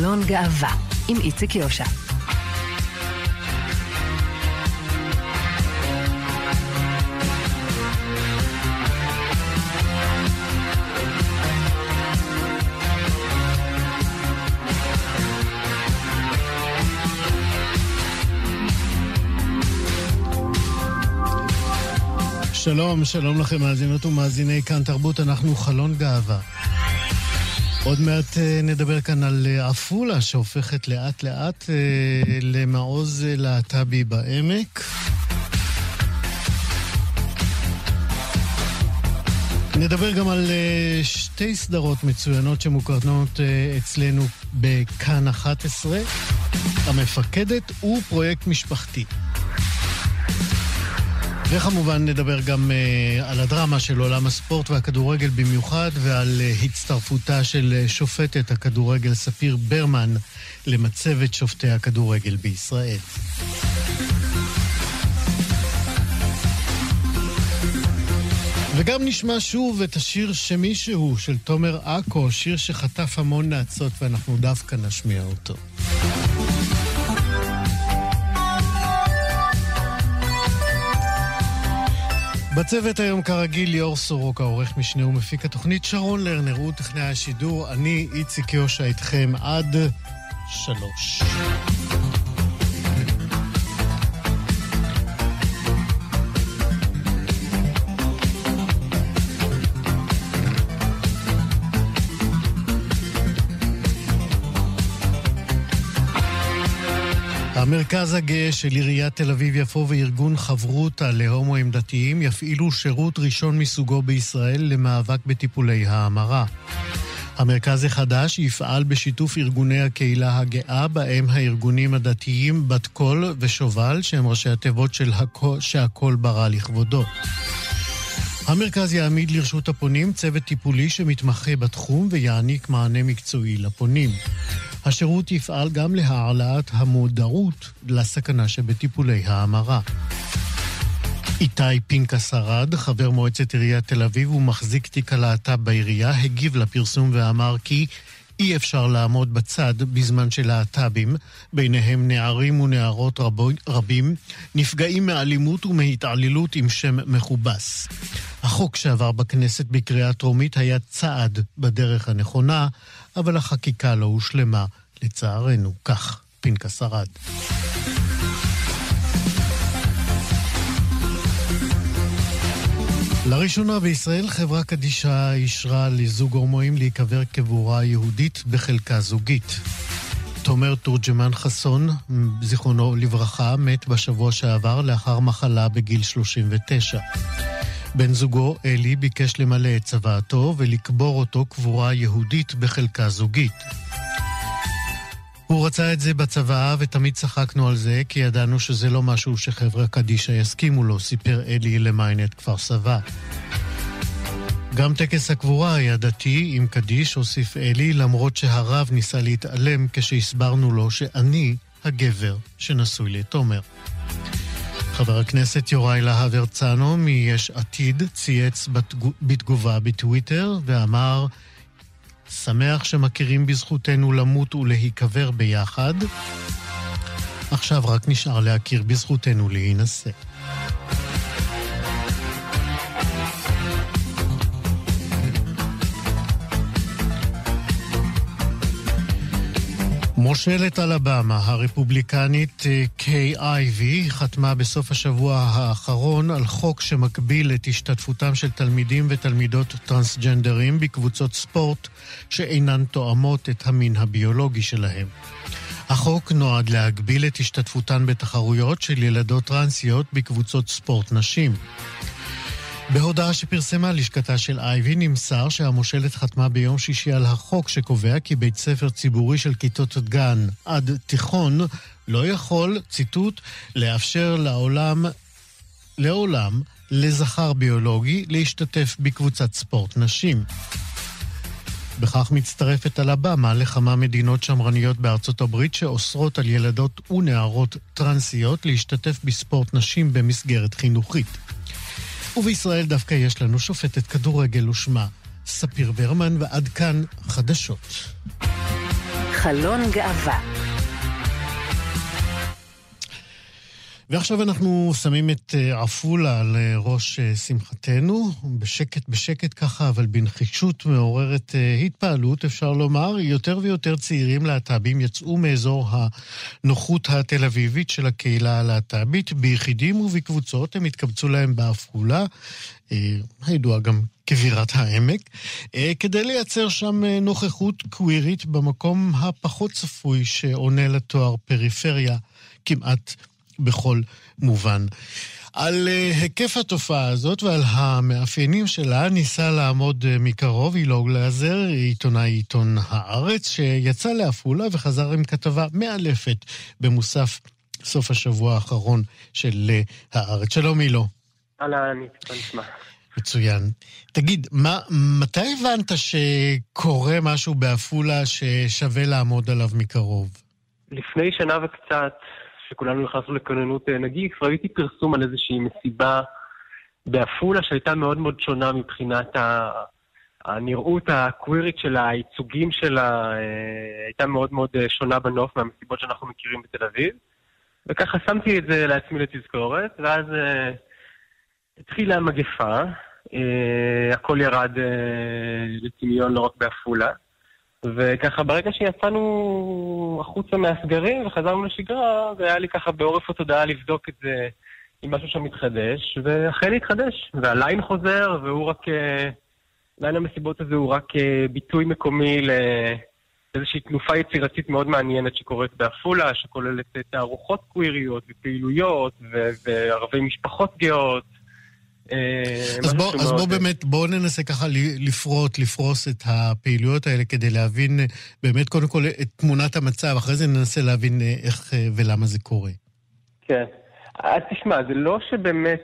חלון גאווה, עם איציק יושע. שלום, שלום לכם מאזינות ומאזיני כאן תרבות, אנחנו חלון גאווה. עוד מעט אה, נדבר כאן על אה, עפולה, שהופכת לאט לאט אה, למעוז להט"בי בעמק. נדבר גם על שתי סדרות מצוינות שמוקרנות אצלנו בכאן 11, המפקדת ופרויקט משפחתי. וכמובן נדבר גם uh, על הדרמה של עולם הספורט והכדורגל במיוחד, ועל uh, הצטרפותה של uh, שופטת הכדורגל ספיר ברמן למצבת שופטי הכדורגל בישראל. וגם נשמע שוב את השיר שמישהו של תומר עכו, שיר שחטף המון נאצות ואנחנו דווקא נשמיע אותו. בצוות היום כרגיל ליאור סורוקה, עורך משנה ומפיק התוכנית שרון לרנר, הוא טכנאי השידור, אני איציק יושע איתכם עד שלוש. המרכז הגאה של עיריית תל אביב-יפו וארגון חברותא להומואים דתיים יפעילו שירות ראשון מסוגו בישראל למאבק בטיפולי ההמרה. המרכז החדש יפעל בשיתוף ארגוני הקהילה הגאה, בהם הארגונים הדתיים בת קול ושובל, שהם ראשי התיבות של הכל, שהכל ברא לכבודו. המרכז יעמיד לרשות הפונים צוות טיפולי שמתמחה בתחום ויעניק מענה מקצועי לפונים. השירות יפעל גם להעלאת המודעות לסכנה שבטיפולי ההמרה. איתי פינקס ארד, חבר מועצת עיריית תל אביב ומחזיק תיק הלהט"ב בעירייה, הגיב לפרסום ואמר כי אי אפשר לעמוד בצד בזמן שלהט"בים, ביניהם נערים ונערות רבו, רבים, נפגעים מאלימות ומהתעללות עם שם מכובס. החוק שעבר בכנסת בקריאה טרומית היה צעד בדרך הנכונה, אבל החקיקה לא הושלמה, לצערנו. כך פנקס ארד. לראשונה בישראל חברה קדישא אישרה לזוג הומואים להיקבר קבורה יהודית בחלקה זוגית. תומר תורג'מן חסון, זיכרונו לברכה, מת בשבוע שעבר לאחר מחלה בגיל 39. בן זוגו, אלי, ביקש למלא את צוואתו ולקבור אותו קבורה יהודית בחלקה זוגית. הוא רצה את זה בצוואה ותמיד צחקנו על זה, כי ידענו שזה לא משהו שחברה קדישא יסכימו לו, סיפר אלי למיינט כפר סבא. גם טקס הקבורה היה דתי עם קדיש, הוסיף אלי, למרות שהרב ניסה להתעלם כשהסברנו לו שאני הגבר שנשוי לתומר. חבר הכנסת יוראי להב הרצנו מיש עתיד צייץ בתגובה בטוויטר ואמר שמח שמכירים בזכותנו למות ולהיקבר ביחד. עכשיו רק נשאר להכיר בזכותנו להינשא. מושלת אלבמה, הרפובליקנית אה, אייבי, חתמה בסוף השבוע האחרון על חוק שמקביל את השתתפותם של תלמידים ותלמידות טרנסג'נדרים בקבוצות ספורט שאינן תואמות את המין הביולוגי שלהם. החוק נועד להגביל את השתתפותן בתחרויות של ילדות טרנסיות בקבוצות ספורט נשים. בהודעה שפרסמה לשכתה של אייבי נמסר שהמושלת חתמה ביום שישי על החוק שקובע כי בית ספר ציבורי של כיתות גן עד תיכון לא יכול, ציטוט, לאפשר לעולם, לעולם, לזכר ביולוגי להשתתף בקבוצת ספורט נשים. בכך מצטרפת אלבמה לכמה מדינות שמרניות בארצות הברית שאוסרות על ילדות ונערות טרנסיות להשתתף בספורט נשים במסגרת חינוכית. ובישראל דווקא יש לנו שופטת כדורגל ושמה ספיר ברמן, ועד כאן חדשות. חלון גאווה ועכשיו אנחנו שמים את אה, עפולה על אה, ראש אה, שמחתנו, בשקט בשקט ככה, אבל בנחישות מעוררת התפעלות, אפשר לומר. יותר ויותר צעירים להט"בים יצאו מאזור הנוחות התל אביבית של הקהילה הלהט"בית. ביחידים ובקבוצות הם התקבצו להם בעפולה, הידועה גם כבירת העמק, כדי לייצר שם נוכחות קווירית במקום הפחות צפוי שעונה לתואר פריפריה כמעט בכל מובן. על uh, היקף התופעה הזאת ועל המאפיינים שלה ניסה לעמוד uh, מקרוב אילוג גלזר, עיתונאי עיתון הארץ, שיצא לעפולה וחזר עם כתבה מאלפת במוסף סוף השבוע האחרון של uh, הארץ. שלום אילו. אהלן, מה נשמע? מצוין. תגיד, מה, מתי הבנת שקורה משהו בעפולה ששווה לעמוד עליו מקרוב? לפני שנה וקצת שכולנו נכנסנו לכוננות אה, נגיף, ראיתי פרסום על איזושהי מסיבה בעפולה שהייתה מאוד מאוד שונה מבחינת ה... הנראות הקווירית שלה, הייצוגים שלה, אה, הייתה מאוד מאוד אה, שונה בנוף מהמסיבות שאנחנו מכירים בתל אביב. וככה שמתי את זה לעצמי לתזכורת, ואז התחילה המגפה, הכל ירד לטמיון לא רק בעפולה. וככה ברגע שיצאנו החוצה מהסגרים וחזרנו לשגרה, זה היה לי ככה בעורף התודעה לבדוק את זה אם משהו שם מתחדש, ואכן התחדש, והליין חוזר, והוא רק... אה, ליין המסיבות הזה הוא רק אה, ביטוי מקומי לאיזושהי תנופה יצירתית מאוד מעניינת שקורית בעפולה, שכוללת תערוכות קוויריות ופעילויות וערבי משפחות גאות. אה, אז בוא, אז בוא באמת, בואו ננסה ככה לפרוט, לפרוס את הפעילויות האלה כדי להבין אה, באמת קודם כל את תמונת המצב, אחרי זה ננסה להבין אה, איך ולמה זה קורה. כן. אז תשמע, זה לא שבאמת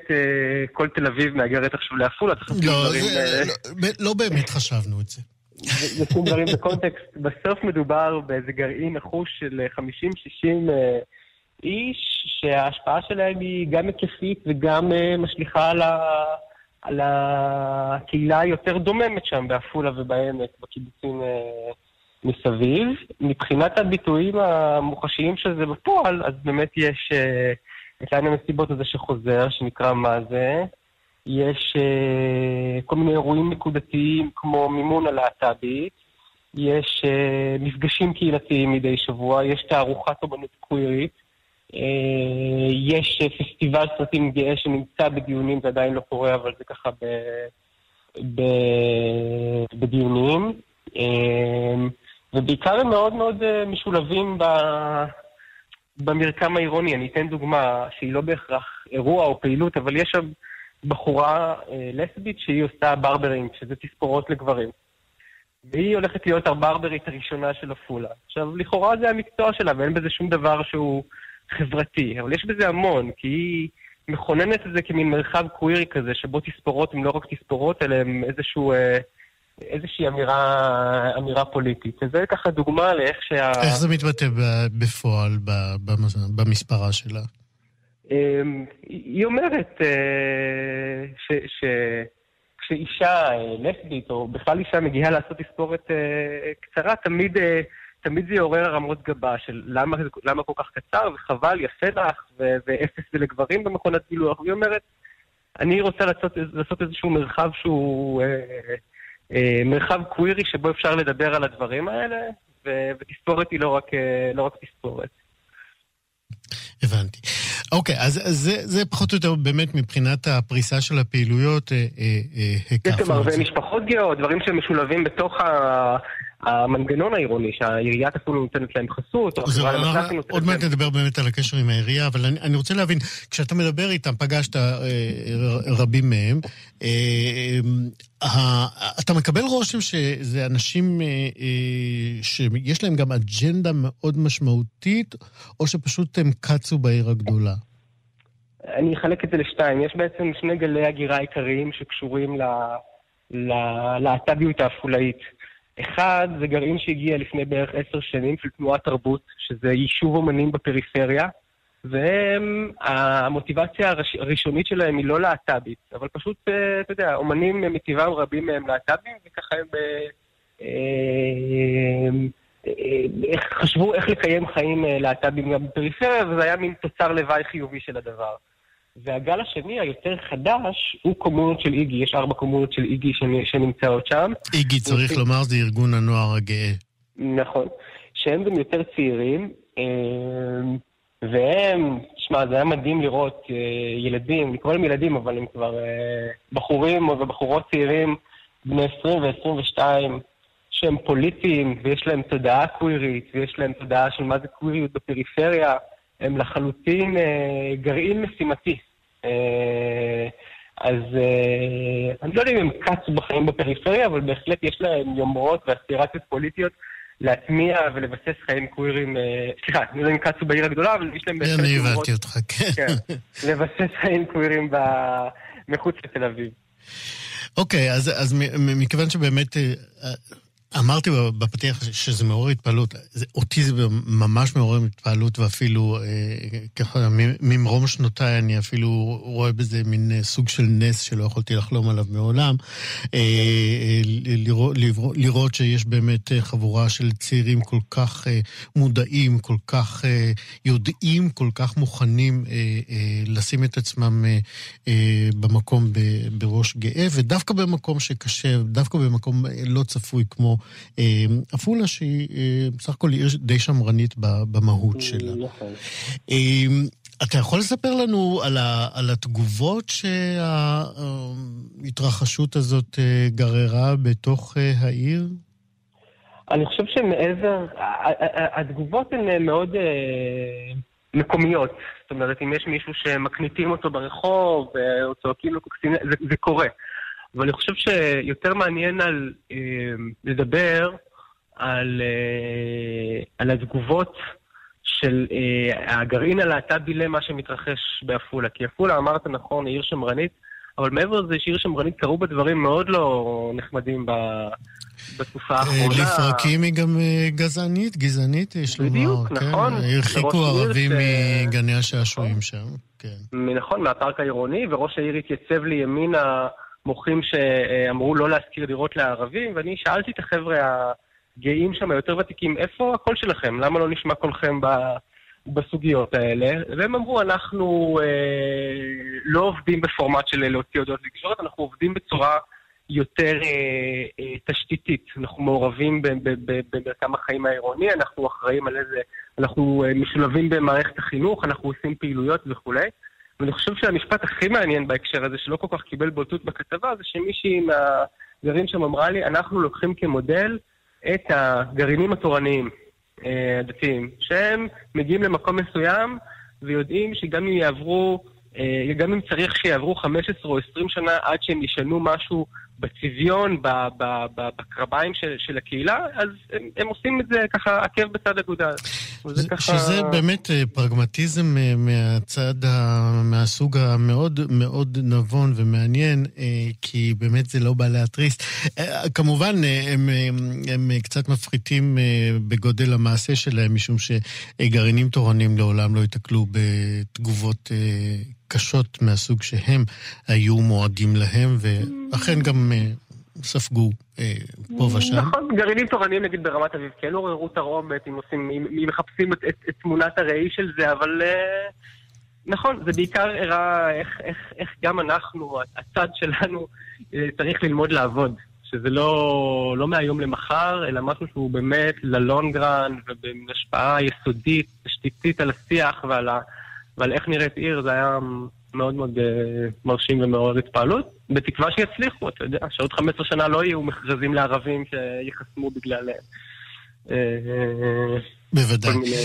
כל תל אביב מהגרת עכשיו לעפולה, צריך לעשות לא, דברים... לא, לא באמת חשבנו את זה. לשים דברים בקונטקסט. בסוף מדובר באיזה גרעין נחוש של 50-60 איש שההשפעה שלהם היא גם היקפית וגם uh, משליכה על, ה, על הקהילה היותר דוממת שם בעפולה ובעמק, בקיבוצים uh, מסביב. מבחינת הביטויים המוחשיים של זה בפועל, אז באמת יש uh, את ליין המסיבות הזה שחוזר, שנקרא מה זה. יש uh, כל מיני אירועים נקודתיים כמו מימון הלהט"בית. יש uh, מפגשים קהילתיים מדי שבוע, יש תערוכת אומנות קווירית. אה, יש פסטיבל סרטים גאה שנמצא בדיונים, זה עדיין לא קורה, אבל זה ככה ב, ב, בדיונים. אה, ובעיקר הם מאוד מאוד אה, משולבים ב, במרקם העירוני. אני אתן דוגמה שהיא לא בהכרח אירוע או פעילות, אבל יש שם בחורה לסבית שהיא עושה ברברים, שזה תספורות לגברים. והיא הולכת להיות הברברית הראשונה של עפולה. עכשיו, לכאורה זה המקצוע שלה, ואין בזה שום דבר שהוא חברתי, אבל יש בזה המון, כי היא מכוננת את זה כמין מרחב קווירי כזה, שבו תספורות הן לא רק תספורות, אלא הן איזשהו... אה, איזושהי אמירה, אמירה פוליטית. וזה ככה דוגמה לאיך שה... איך זה מתבטא בפועל במספרה שלה? אמ, היא אומרת אה, שכשאישה אה, לסבית, או בכלל אישה מגיעה לעשות תספורת קצרה, תמיד תמיד זה יעורר הרמות גבה של למה, למה כל כך קצר, וחבל, יפה לך, ו- ואפס זה לגברים במכונת גילוח. והיא אומרת, אני רוצה לעשות, לעשות איזשהו מרחב שהוא אה, אה, מרחב קווירי שבו אפשר לדבר על הדברים האלה, ו- ותספורת היא לא רק, אה, לא רק תספורת. הבנתי. אוקיי, אז, אז זה, זה פחות או יותר באמת מבחינת הפריסה של הפעילויות, אה, אה, אה, יש גם הרבה משפחות גאות, דברים שמשולבים בתוך ה... המנגנון העירוני, שהעיריית אפילו נותנת להם חסות, או החברה למתנ"סים נותנת. עוד מעט נדבר באמת על הקשר עם העירייה, אבל אני, אני רוצה להבין, כשאתה מדבר איתם, פגשת אה, רבים מהם, אה, אה, אתה מקבל רושם שזה אנשים אה, אה, שיש להם גם אג'נדה מאוד משמעותית, או שפשוט הם קצו בעיר הגדולה? אני אחלק את זה לשתיים. יש בעצם שני גלי הגירה עיקריים שקשורים ללהט"ביות העפולאית. אחד, זה גרעין שהגיע לפני בערך עשר שנים של תנועת תרבות, שזה יישוב אומנים בפריפריה, והמוטיבציה הראשונית שלהם היא לא להט"בית, אבל פשוט, אה, אתה יודע, אומנים מטבעם רבים מהם להט"בים, וככה הם... אה, איך חשבו איך לקיים חיים להט"בים גם בפריפריה, וזה היה מין תוצר לוואי חיובי של הדבר. והגל השני, היותר חדש, הוא קומונות של איגי. יש ארבע קומונות של איגי שנמצאות שם. איגי, צריך לומר, זה ארגון הנוער הגאה. נכון. שהם גם יותר צעירים, אמ, והם, תשמע, זה היה מדהים לראות אה, ילדים, לקרוא להם ילדים, אבל הם כבר אה, בחורים ובחורות צעירים, בני 20 ו-22, שהם פוליטיים, ויש להם תודעה קווירית, ויש להם תודעה של מה זה קוויריות בפריפריה. הם לחלוטין אה, גרעין משימתי. אז אני לא יודע אם הם קצו בחיים בפריפריה, אבל בהחלט יש להם יומרות ואספירציות פוליטיות להטמיע ולבסס חיים קווירים, אה, סליחה, אני לא יודע אם קצו בעיר הגדולה, אבל יש להם... אני הבנתי אותך, כן. כן. לבסס חיים קווירים מחוץ לתל אביב. אוקיי, אז מכיוון שבאמת אה, אמרתי בפתיח שזה מעורר התפעלות. אותי זה ממש מעורר התפעלות, ואפילו אה, ככה, ממרום שנותיי אני אפילו רואה בזה מין אה, סוג של נס שלא יכולתי לחלום עליו מעולם. אה, לראות, לראות שיש באמת חבורה של צעירים כל כך מודעים, כל כך יודעים, כל כך מוכנים לשים את עצמם במקום בראש גאה, ודווקא במקום שקשה, דווקא במקום לא צפוי כמו עפולה שהיא אה, בסך הכל עיר די שמרנית במהות שלה. נכון. אתה יכול לספר לנו על, ה, על התגובות שההתרחשות הזאת אה, גררה בתוך אה, העיר? אני חושב שמעבר, התגובות הן מאוד מקומיות. זאת אומרת, אם יש מישהו שמקניטים אותו ברחוב או צועקים לו קוקסינל, זה, זה קורה. אבל אני חושב שיותר מעניין על אה, לדבר על, אה, על התגובות של אה, הגרעין הלהט"בי למה שמתרחש בעפולה. כי עפולה, אמרת נכון, היא עיר שמרנית, אבל מעבר לזה שעיר שמרנית קרו בה דברים מאוד לא נחמדים ב... בתקופה אה, האחרונה. לפרקים היא גם אה, גזענית, גזענית, יש לומר. בדיוק, כן. נכון. הרחיקו ערבים מגני השעשועים שם, כן. נכון, מהפארק העירוני, וראש העיר התייצב לימינה מוכרים שאמרו לא להשכיר דירות לערבים, ואני שאלתי את החבר'ה הגאים שם, היותר ותיקים, איפה הקול שלכם? למה לא נשמע קולכם ב... בסוגיות האלה? והם אמרו, אנחנו אה, לא עובדים בפורמט של להוציא הודעות לתקשורת, אנחנו עובדים בצורה יותר אה, אה, תשתיתית. אנחנו מעורבים במרקם החיים העירוני, אנחנו אחראים על איזה... אנחנו אה, משולבים במערכת החינוך, אנחנו עושים פעילויות וכולי. ואני חושב שהמשפט הכי מעניין בהקשר הזה, שלא כל כך קיבל בולטות בכתבה, זה שמישהי מהגרעין שם אמרה לי, אנחנו לוקחים כמודל את הגרעינים התורניים אה, הדתיים, שהם מגיעים למקום מסוים ויודעים שגם אם יעברו, אה, גם אם צריך שיעברו 15 או 20 שנה עד שהם ישנו משהו בצביון, בקרביים של, של הקהילה, אז הם, הם עושים את זה ככה עקב בצד אגודל. שזה ככה... שזה באמת אה, פרגמטיזם אה, מהצד. מהסוג המאוד מאוד נבון ומעניין, אה, כי באמת זה לא בא להתריס. כמובן, הם, הם, הם קצת מפחיתים בגודל המעשה שלהם, משום שגרעינים תורנים לעולם לא ייתקלו בתגובות קשות מהסוג שהם היו מועדים להם, ואכן גם ספגו אה, פה ושם. נכון, גרעינים תורניים נגיד ברמת אביב כן עוררו תרעומת, אם, עושים, אם, אם מחפשים את, את, את תמונת הראי של זה, אבל uh, נכון, זה בעיקר הראה איך, איך, איך גם אנחנו, הצד שלנו, צריך ללמוד לעבוד. שזה לא, לא מהיום למחר, אלא משהו שהוא באמת ללונגרן ובהשפעה יסודית, תשתיתית על השיח ועל ה... ועל איך נראית עיר, זה היה מאוד מאוד uh, מרשים ומעורר התפעלות, בתקווה שיצליחו, אתה יודע, שעוד 15 שנה לא יהיו מכרזים לערבים שיחסמו בגלל... Uh, בוודאי. מיני...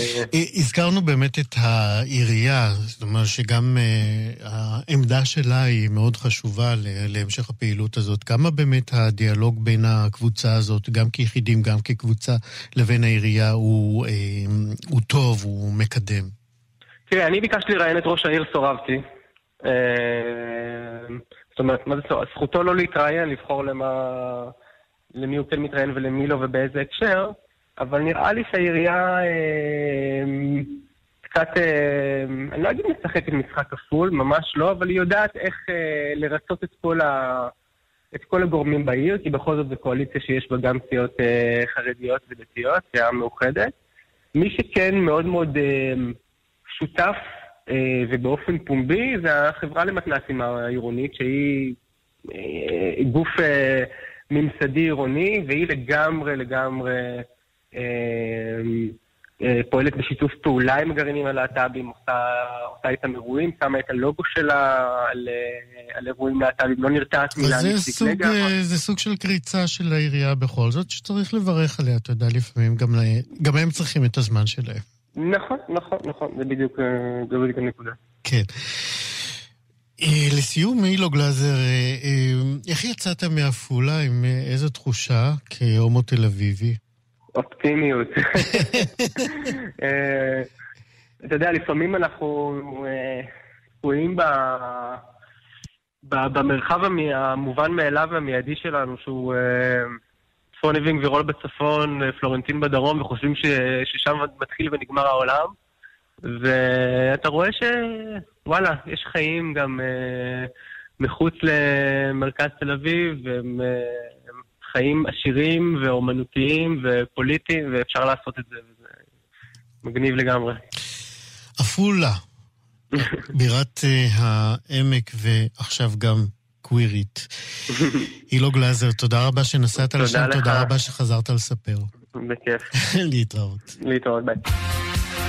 הזכרנו באמת את העירייה, זאת אומרת שגם העמדה שלה היא מאוד חשובה להמשך הפעילות הזאת. כמה באמת הדיאלוג בין הקבוצה הזאת, גם כיחידים, גם כקבוצה, לבין העירייה הוא, הוא טוב, הוא מקדם? תראה, אני ביקשתי לראיין את ראש העיר, סורבתי. אה, זאת אומרת, מה זה סורב? זכותו לא להתראיין, לבחור למה... למי הוא כן מתראיין ולמי לא ובאיזה הקשר, אבל נראה לי שהעירייה אה, קצת, אה, אני לא אגיד משחקת משחק כפול, ממש לא, אבל היא יודעת איך לרצות את כל, ה, את כל הגורמים בעיר, כי בכל זאת זו קואליציה שיש בה גם סיעות אה, חרדיות ודתיות, סיעה מאוחדת. מי שכן מאוד מאוד אה, שותף אה, ובאופן פומבי זה החברה למתנ"סים העירונית, שהיא אה, גוף אה, ממסדי עירוני, והיא לגמרי לגמרי אה, אה, פועלת בשיתוף פעולה עם הגרעינים הלהט"בים, עושה, עושה איתם אירועים, שמה את הלוגו שלה על, אה, על אירועים להט"בים, לא נרתעת מילה נפסיק לגמרי. אה, זה סוג של קריצה של העירייה בכל זאת, שצריך לברך עליה, אתה יודע, לפעמים גם, גם הם צריכים את הזמן שלהם. נכון, נכון, נכון, זה בדיוק, זה בדיוק הנקודה. כן. לסיום, מילו גלאזר, איך יצאת מעפולה, עם איזו תחושה כהומו תל אביבי? אופטימיות. אה, אתה יודע, לפעמים אנחנו אה, תקועים במרחב המובן מאליו והמיידי שלנו, שהוא אה, צפון אבינג וירול בצפון, פלורנטין בדרום, וחושבים ששם מתחיל ונגמר העולם. ואתה רואה שוואלה, יש חיים גם מחוץ למרכז תל אביב, והם חיים עשירים ואומנותיים ופוליטיים, ואפשר לעשות את זה, וזה מגניב לגמרי. עפולה, בירת uh, העמק ועכשיו גם קווירית. אילו גלאזר, תודה רבה שנסעת לשם, תודה רבה שחזרת לספר. בכיף. להתראות. להתראות, ביי.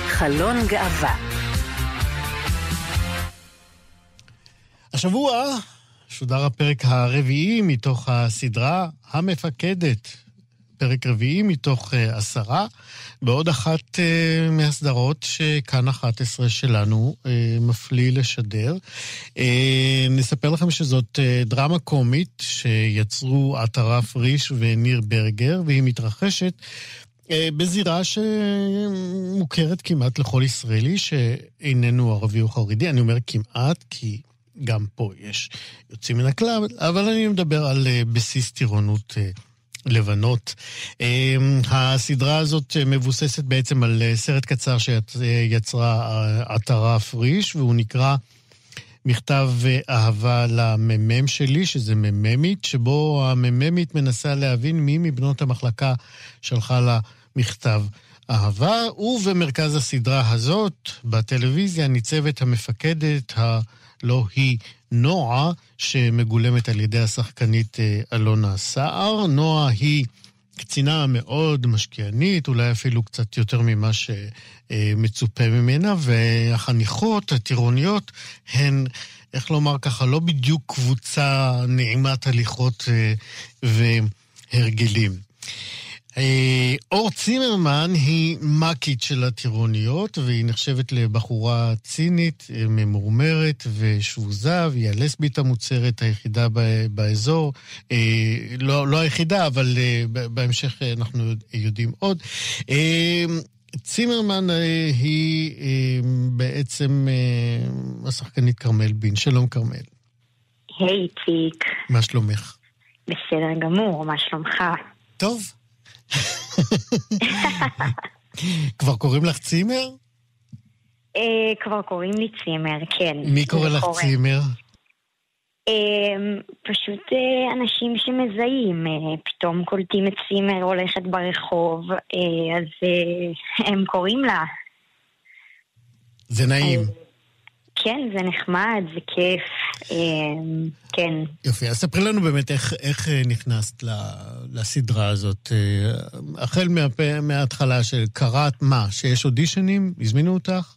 חלון גאווה השבוע שודר הפרק הרביעי מתוך הסדרה המפקדת. פרק רביעי מתוך uh, עשרה, בעוד אחת uh, מהסדרות שכאן 11 שלנו uh, מפליא לשדר. נספר לכם שזאת דרמה קומית שיצרו עטרה פריש וניר ברגר, והיא מתרחשת בזירה שמוכרת כמעט לכל ישראלי שאיננו ערבי או חרדי. אני אומר כמעט, כי גם פה יש יוצאים מן הכלל, אבל אני מדבר על אה, בסיס טירונות אה, לבנות. אה, הסדרה הזאת מבוססת בעצם על סרט קצר שיצרה עטרה פריש, והוא נקרא מכתב אהבה למ"מ שלי, שזה מ"מית, שבו המ"מית מנסה להבין מי מבנות המחלקה שלחה לה מכתב. אהבה, ובמרכז הסדרה הזאת, בטלוויזיה, ניצבת המפקדת ה... לא היא נועה, שמגולמת על ידי השחקנית אה, אלונה סער. נועה היא קצינה מאוד משקיענית, אולי אפילו קצת יותר ממה שמצופה ממנה, והחניכות, הטירוניות, הן, איך לומר ככה, לא בדיוק קבוצה נעימת הליכות אה, והרגלים. אה, אור צימרמן היא מאקית של הטירוניות, והיא נחשבת לבחורה צינית, אה, ממורמרת ושבוזה, והיא הלסבית המוצרת היחידה באזור. אה, לא, לא היחידה, אבל בהמשך אנחנו יודעים עוד. צימרמן היא בעצם השחקנית כרמל בין. שלום כרמל. היי, ציק. מה שלומך? בסדר גמור, מה שלומך? טוב. כבר קוראים לך צימר? אה, כבר קוראים לי צימר, כן. מי קורא לך צימר? אה, פשוט אה, אנשים שמזהים, פתאום קולטים את צימר הולכת ברחוב, אז הם קוראים לה. זה נעים. כן, זה נחמד, זה כיף, אמ, כן. יופי, אז ספרי לנו באמת איך, איך אה, נכנסת לסדרה הזאת. אה, החל מה, מההתחלה של קראת מה, שיש אודישנים? הזמינו אותך?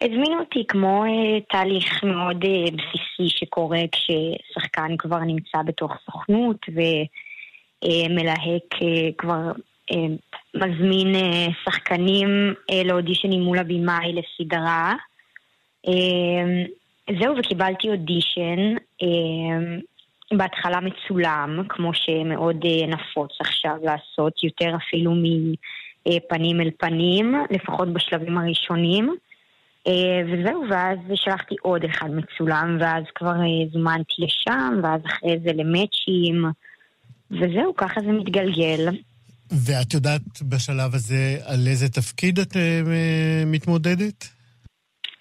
הזמינו אותי כמו uh, תהליך מאוד בסיסי שקורה כששחקן כבר נמצא בתוך סוכנות ומלהק כבר מזמין שחקנים לאודישנים מול הבמאי לסדרה. אמ, זהו, וקיבלתי אודישן, אמ, בהתחלה מצולם, כמו שמאוד אה, נפוץ עכשיו לעשות, יותר אפילו מפנים אל פנים, לפחות בשלבים הראשונים. אה, וזהו, ואז שלחתי עוד אחד מצולם, ואז כבר אה, זומנתי לשם, ואז אחרי זה למאצ'ים, וזהו, ככה זה מתגלגל. ואת יודעת בשלב הזה על איזה תפקיד את מתמודדת?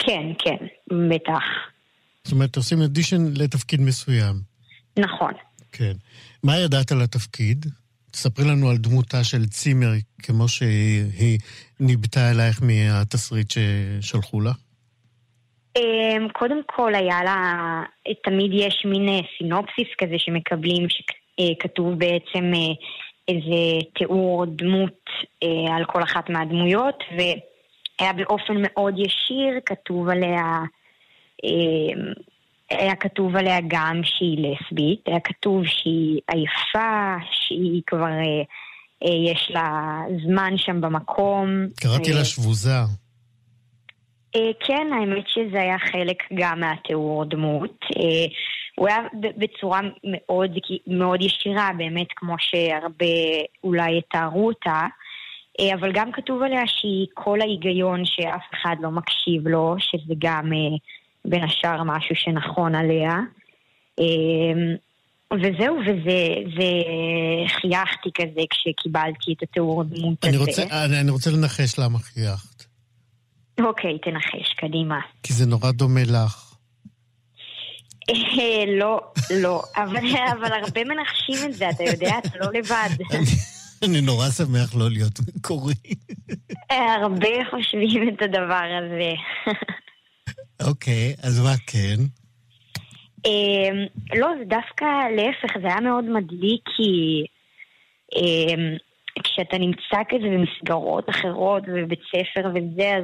כן, כן, בטח. זאת אומרת, עושים אדישן לתפקיד מסוים. נכון. כן. מה ידעת על התפקיד? תספרי לנו על דמותה של צימר, כמו שהיא ניבטה אלייך מהתסריט ששלחו לה. אמ, קודם כל היה לה, תמיד יש מין אה, סינופסיס כזה שמקבלים, שכתוב בעצם אה, איזה תיאור דמות אה, על כל אחת מהדמויות, והיה באופן מאוד ישיר כתוב עליה, אמ, היה כתוב עליה גם שהיא לסבית, היה כתוב שהיא עייפה, שהיא כבר, יש לה זמן שם במקום. קראתי לה שבוזה. אה, כן, האמת שזה היה חלק גם מהתיאור דמות. אה, הוא היה בצורה מאוד, מאוד ישירה, באמת כמו שהרבה אולי יתארו אותה. אה, אבל גם כתוב עליה שהיא כל ההיגיון שאף אחד לא מקשיב לו, שזה גם בין השאר משהו שנכון עליה. וזהו, וזה, חייכתי כזה כשקיבלתי את התיאור דמות הזה. רוצה, אני, אני רוצה לנחש למה חייכת. אוקיי, תנחש, קדימה. כי זה נורא דומה לך. אה, לא, לא, אבל, אבל הרבה מנחשים את זה, אתה יודע, אתה לא לבד. אני נורא שמח לא להיות מקורי. הרבה חושבים את הדבר הזה. אוקיי, אז מה כן? אמ, לא, זה דווקא להפך, זה היה מאוד מדליק כי אמ, כשאתה נמצא כזה במסגרות אחרות ובבית ספר וזה, אז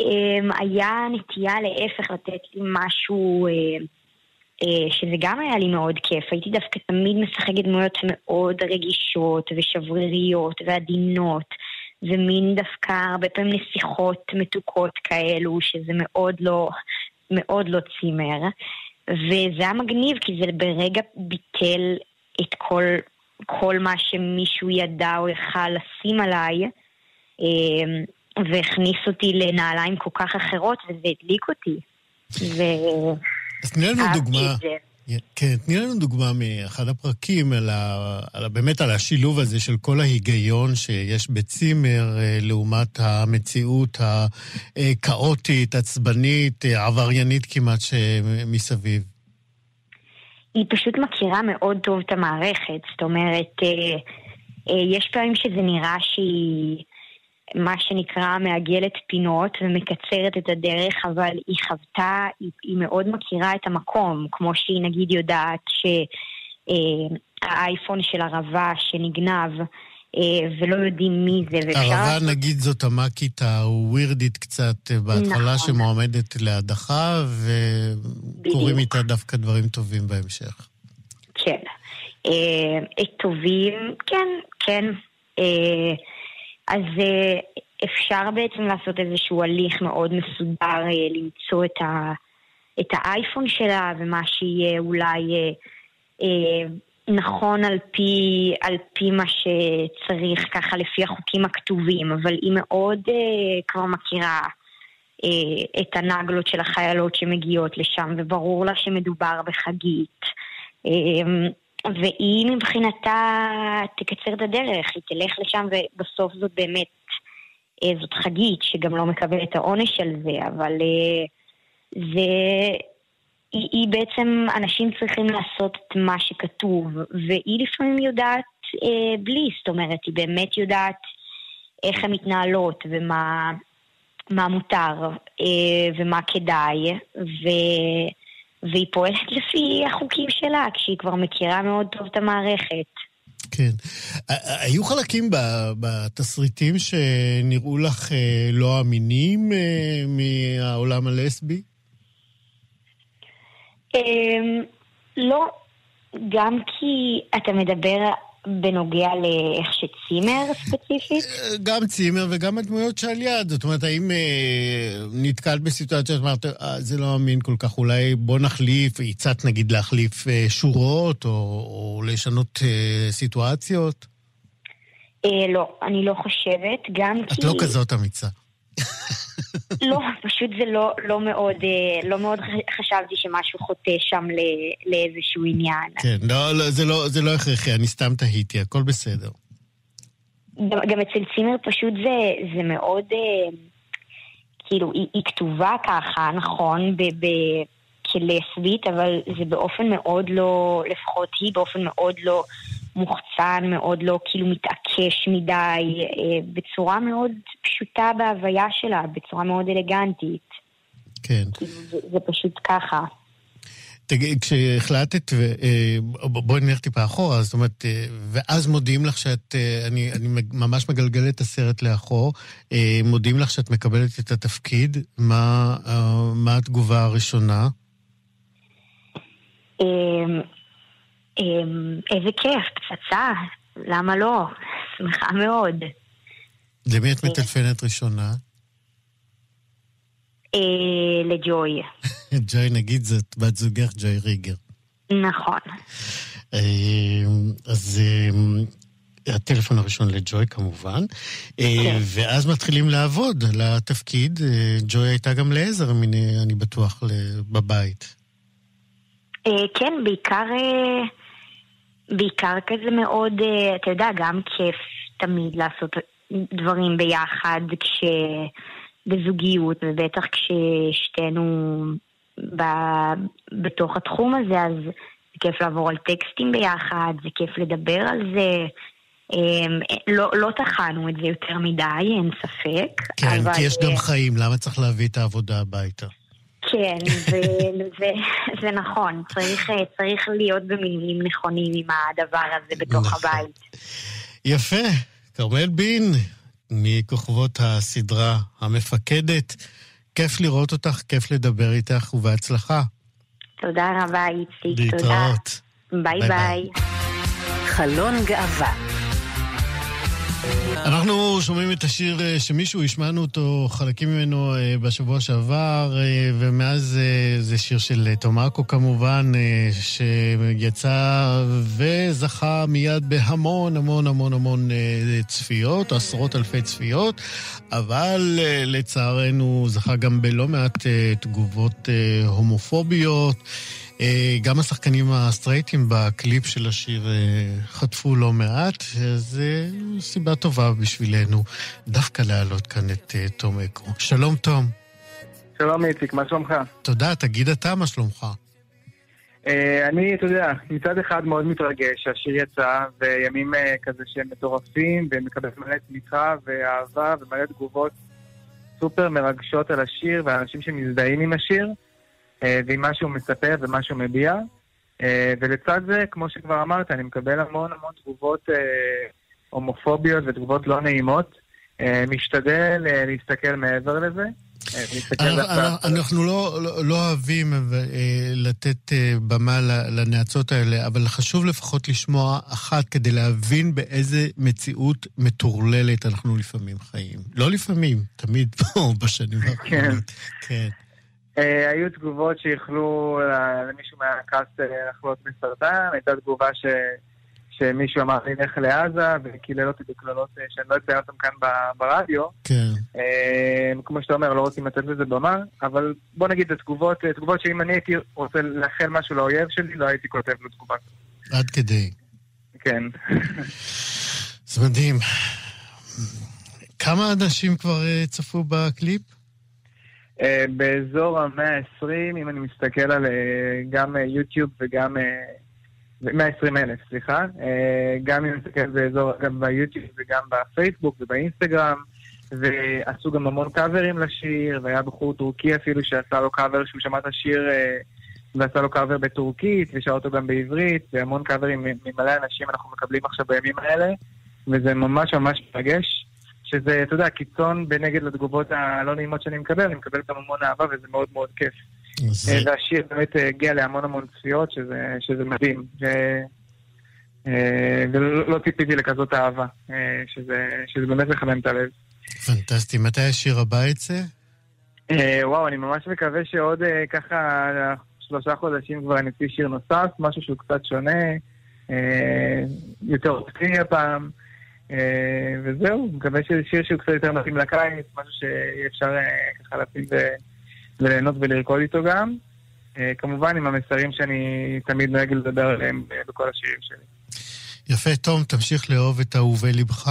אמ, היה נטייה להפך לתת לי משהו שזה גם היה לי מאוד כיף. הייתי דווקא תמיד משחקת דמויות מאוד רגישות ושבריריות ועדינות. ומין דווקא הרבה פעמים נסיכות מתוקות כאלו, שזה מאוד לא, מאוד לא צימר. וזה היה מגניב, כי זה ברגע ביטל את כל, כל מה שמישהו ידע או יכל לשים עליי. אמ, והכניס אותי לנעליים כל כך אחרות, וזה הדליק אותי. ו... אז תני לנו דוגמה. כן, תני לנו דוגמה מאחד הפרקים על ה, על ה, באמת על השילוב הזה של כל ההיגיון שיש בצימר אה, לעומת המציאות הכאוטית, עצבנית, אה, עבריינית כמעט שמסביב. היא פשוט מכירה מאוד טוב את המערכת, זאת אומרת, אה, יש פעמים שזה נראה שהיא... מה שנקרא מעגלת פינות ומקצרת את הדרך, אבל היא חוותה, היא, היא מאוד מכירה את המקום, כמו שהיא נגיד יודעת שהאייפון אה, של ערבה שנגנב אה, ולא יודעים מי זה. ערבה ואפשר... נגיד זאת המאקית הווירדית קצת אה, בהתחלה נכון. שמועמדת להדחה וקורים איתה דווקא דברים טובים בהמשך. כן. אה, טובים, כן, כן. אה, אז אה, אפשר בעצם לעשות איזשהו הליך מאוד מסודר, אה, למצוא את, ה, את האייפון שלה ומה שיהיה אולי אה, אה, נכון על פי, על פי מה שצריך, ככה לפי החוקים הכתובים, אבל היא מאוד אה, כבר מכירה אה, את הנגלות של החיילות שמגיעות לשם, וברור לה שמדובר בחגית. אה, והיא מבחינתה תקצר את הדרך, היא תלך לשם ובסוף זאת באמת, אה, זאת חגית שגם לא מקבלת את העונש על זה, אבל אה, זה... היא, היא בעצם, אנשים צריכים לעשות את מה שכתוב, והיא לפעמים יודעת אה, בלי, זאת אומרת, היא באמת יודעת איך הן מתנהלות ומה מה מותר אה, ומה כדאי, ו... והיא פועלת לפי החוקים שלה, כשהיא כבר מכירה מאוד טוב את המערכת. כן. היו חלקים בתסריטים שנראו לך אה, לא אמינים אה, מהעולם הלסבי? אמ, לא, גם כי אתה מדבר בנוגע לאיך שצימר ספציפית? גם צימר וגם הדמויות שעל יד. זאת אומרת, האם אה, נתקלת בסיטואציה שאמרת, אה, זה לא אמין כל כך, אולי בוא נחליף, הצעת נגיד להחליף אה, שורות או, או לשנות אה, סיטואציות? אה, לא, אני לא חושבת, גם את כי... את לא כזאת אמיצה. לא, פשוט זה לא, לא, מאוד, אה, לא מאוד חשבתי שמשהו חוטא שם לאיזשהו עניין. כן, לא, לא, זה, לא, זה לא הכרחי, אני סתם תהיתי, הכל בסדר. גם, גם אצל צימר פשוט זה, זה מאוד, אה, כאילו, היא, היא כתובה ככה, נכון, ב, ב, כלסבית, אבל זה באופן מאוד לא, לפחות היא באופן מאוד לא מוחצן, מאוד לא כאילו מתעקש מדי, אה, בצורה מאוד פשוטה בהוויה שלה, בצורה מאוד אלגנטית. כן. זה, זה פשוט ככה. תגיד, כשהחלטת, אה, בואי נלך טיפה אחורה, זאת אומרת, אה, ואז מודיעים לך שאת, אני, אני ממש מגלגל את הסרט לאחור, מודיעים לך שאת מקבלת את התפקיד, מה, מה התגובה הראשונה? אמ, אמ, איזה כיף, פצצה, למה לא? שמחה מאוד. למי את מטלפנת ראשונה? אה, לג'וי. ג'וי, נגיד זאת בת זוגך ג'וי ריגר. נכון. אה, אז אה, הטלפון הראשון לג'וי כמובן, כן. ואז מתחילים לעבוד על התפקיד. ג'וי הייתה גם לעזר, אני בטוח, בבית. כן, בעיקר, בעיקר כזה מאוד, אתה יודע, גם כיף תמיד לעשות דברים ביחד, כש... בזוגיות, ובטח כששתינו ב, בתוך התחום הזה, אז זה כיף לעבור על טקסטים ביחד, זה כיף לדבר על זה. אמ, לא, לא טחנו את זה יותר מדי, אין ספק. כן, אבל... כי יש גם חיים, למה צריך להביא את העבודה הביתה? כן, זה, זה, זה נכון. צריך, צריך להיות במינונים נכונים עם הדבר הזה בתוך נכון. הבית. יפה. כרמל בין, מכוכבות הסדרה המפקדת. כיף לראות אותך, כיף לדבר איתך, ובהצלחה. תודה רבה, איציק. להתראות. תודה. ביי ביי. ביי. חלון גאווה אנחנו שומעים את השיר אה, שמישהו, השמענו אותו, חלקים ממנו אה, בשבוע שעבר, אה, ומאז זה שיר של תומאקו כמובן, שיצא וזכה מיד בהמון המון המון המון צפיות, עשרות אלפי צפיות, אבל לצערנו זכה גם בלא מעט תגובות הומופוביות. אה, גם השחקנים הסטרייטים בקליפ של השיר אה, חטפו לא מעט, זו סיבה טובה בשבילנו דווקא להעלות כאן את אה, תום אקו. שלום, תום. שלום, איציק, מה שלומך? תודה, תגיד אתה מה שלומך. אני, אתה יודע, מצד אחד מאוד מתרגש שהשיר יצא, וימים כזה שהם מטורפים, ומקבל מלא תמיכה ואהבה ומלא תגובות סופר מרגשות על השיר, ואנשים שמזדהים עם השיר. אה, ועם מה שהוא מספר ומה שהוא מביע. אה, ולצד זה, כמו שכבר אמרת, אני מקבל המון המון תגובות אה, הומופוביות ותגובות לא נעימות. משתדל להסתכל מעבר לזה. אנחנו לא, לא, לא אוהבים לתת במה לנאצות האלה, אבל חשוב לפחות לשמוע אחת כדי להבין באיזה מציאות מטורללת אנחנו לפעמים חיים. לא לפעמים, תמיד פה בשנים כן. האחרונות. כן. אה, היו תגובות שיכלו אה, למישהו מהקאסט אה, לחלות מסרטן, הייתה תגובה ש... שמישהו אמר לי לך לעזה וקילל אותי בקללות שאני לא אציין אותן כאן ברדיו. כן. כמו שאתה אומר, לא רוצים לתת לזה במה, אבל בוא נגיד, זה תגובות, תגובות שאם אני הייתי רוצה לאחל משהו לאויב שלי, לא הייתי כותב לו תגובה. עד כדי. כן. זה מדהים. כמה אנשים כבר צפו בקליפ? אה, באזור המאה ה-20, אם אני מסתכל על אה, גם אה, יוטיוב וגם... 120 אלף, סליחה. גם אם אני מסתכל באזור, גם ביוטיוב וגם בפייסבוק ובאינסטגרם, ועשו גם המון קאברים לשיר, והיה בחור טורקי אפילו שעשה לו קאבר, שהוא שמע את השיר ועשה לו קאבר בטורקית, ושר אותו גם בעברית, והמון קאברים ממלא אנשים אנחנו מקבלים עכשיו בימים האלה, וזה ממש ממש מרגש. שזה, אתה יודע, קיצון בנגד לתגובות הלא נעימות שאני מקבל, אני מקבל גם המון אהבה וזה מאוד מאוד כיף. זה... אה, והשיר באמת הגיע להמון המון צפיות, שזה, שזה מדהים. ו... אה, ולא לא ציפיתי לכזאת אהבה, אה, שזה, שזה באמת מחמם את הלב. פנטסטי. מתי השיר הבא יצא? וואו, אני ממש מקווה שעוד ככה שלושה חודשים כבר נצא שיר נוסף, משהו שהוא קצת שונה, יותר אופטימי הפעם. אה, וזהו, מקווה שזה שיר שהוא קצת יותר מתאים לקיץ, משהו שיהיה אפשר אה, ככה להפיל וליהנות ולרקוד איתו גם. אה, כמובן עם המסרים שאני תמיד נוהג לדבר עליהם בכל השירים שלי. יפה, תום, תמשיך לאהוב את אהובי לבך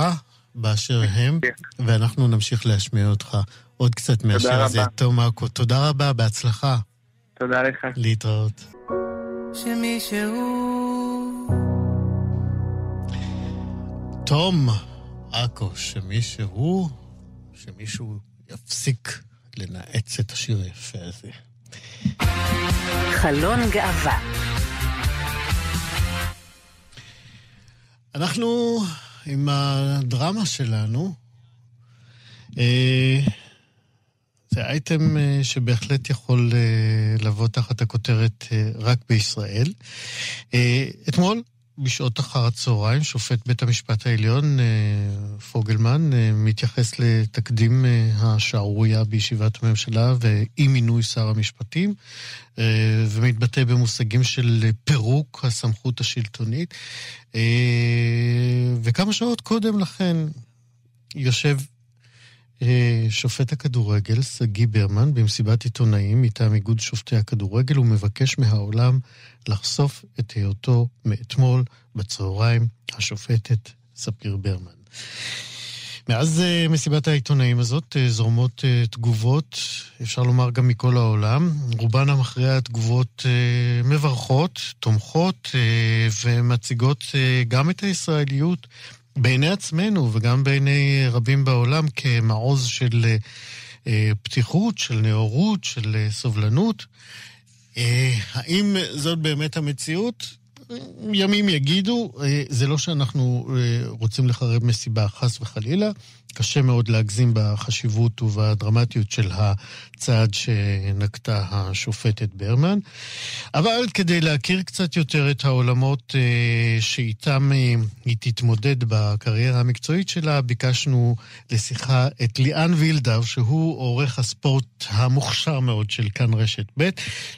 באשר הם, ואנחנו נמשיך להשמיע אותך עוד קצת מהשיר הזה. תום אקו, תודה רבה, בהצלחה. תודה לך. להתראות. שמישהו... תום עכו, שמישהו, שמישהו יפסיק לנאץ את השיר היפה הזה. חלון גאווה אנחנו עם הדרמה שלנו. אה, זה אייטם אה, שבהחלט יכול אה, לבוא תחת הכותרת רק בישראל. אתמול, בשעות אחר הצהריים, שופט בית המשפט העליון, פוגלמן, מתייחס לתקדים השערורייה בישיבת הממשלה ואי מינוי שר המשפטים, ומתבטא במושגים של פירוק הסמכות השלטונית. וכמה שעות קודם לכן יושב אה, שופט הכדורגל, שגיא ברמן, במסיבת עיתונאים מטעם איגוד שופטי הכדורגל, הוא מבקש מהעולם לחשוף את היותו מאתמול בצהריים, השופטת ספיר ברמן. מאז uh, מסיבת העיתונאים הזאת uh, זורמות uh, תגובות, אפשר לומר גם מכל העולם. רובן המכריע תגובות uh, מברכות, תומכות ומציגות גם את הישראליות בעיני עצמנו וגם בעיני רבים בעולם כמעוז של אה, פתיחות, של נאורות, של אה, סובלנות. אה, האם זאת באמת המציאות? ימים יגידו, זה לא שאנחנו רוצים לחרב מסיבה, חס וחלילה. קשה מאוד להגזים בחשיבות ובדרמטיות של הצעד שנקטה השופטת ברמן. אבל כדי להכיר קצת יותר את העולמות אה, שאיתם אה, היא תתמודד בקריירה המקצועית שלה, ביקשנו לשיחה את ליאן וילדאו, שהוא עורך הספורט המוכשר מאוד של כאן רשת ב',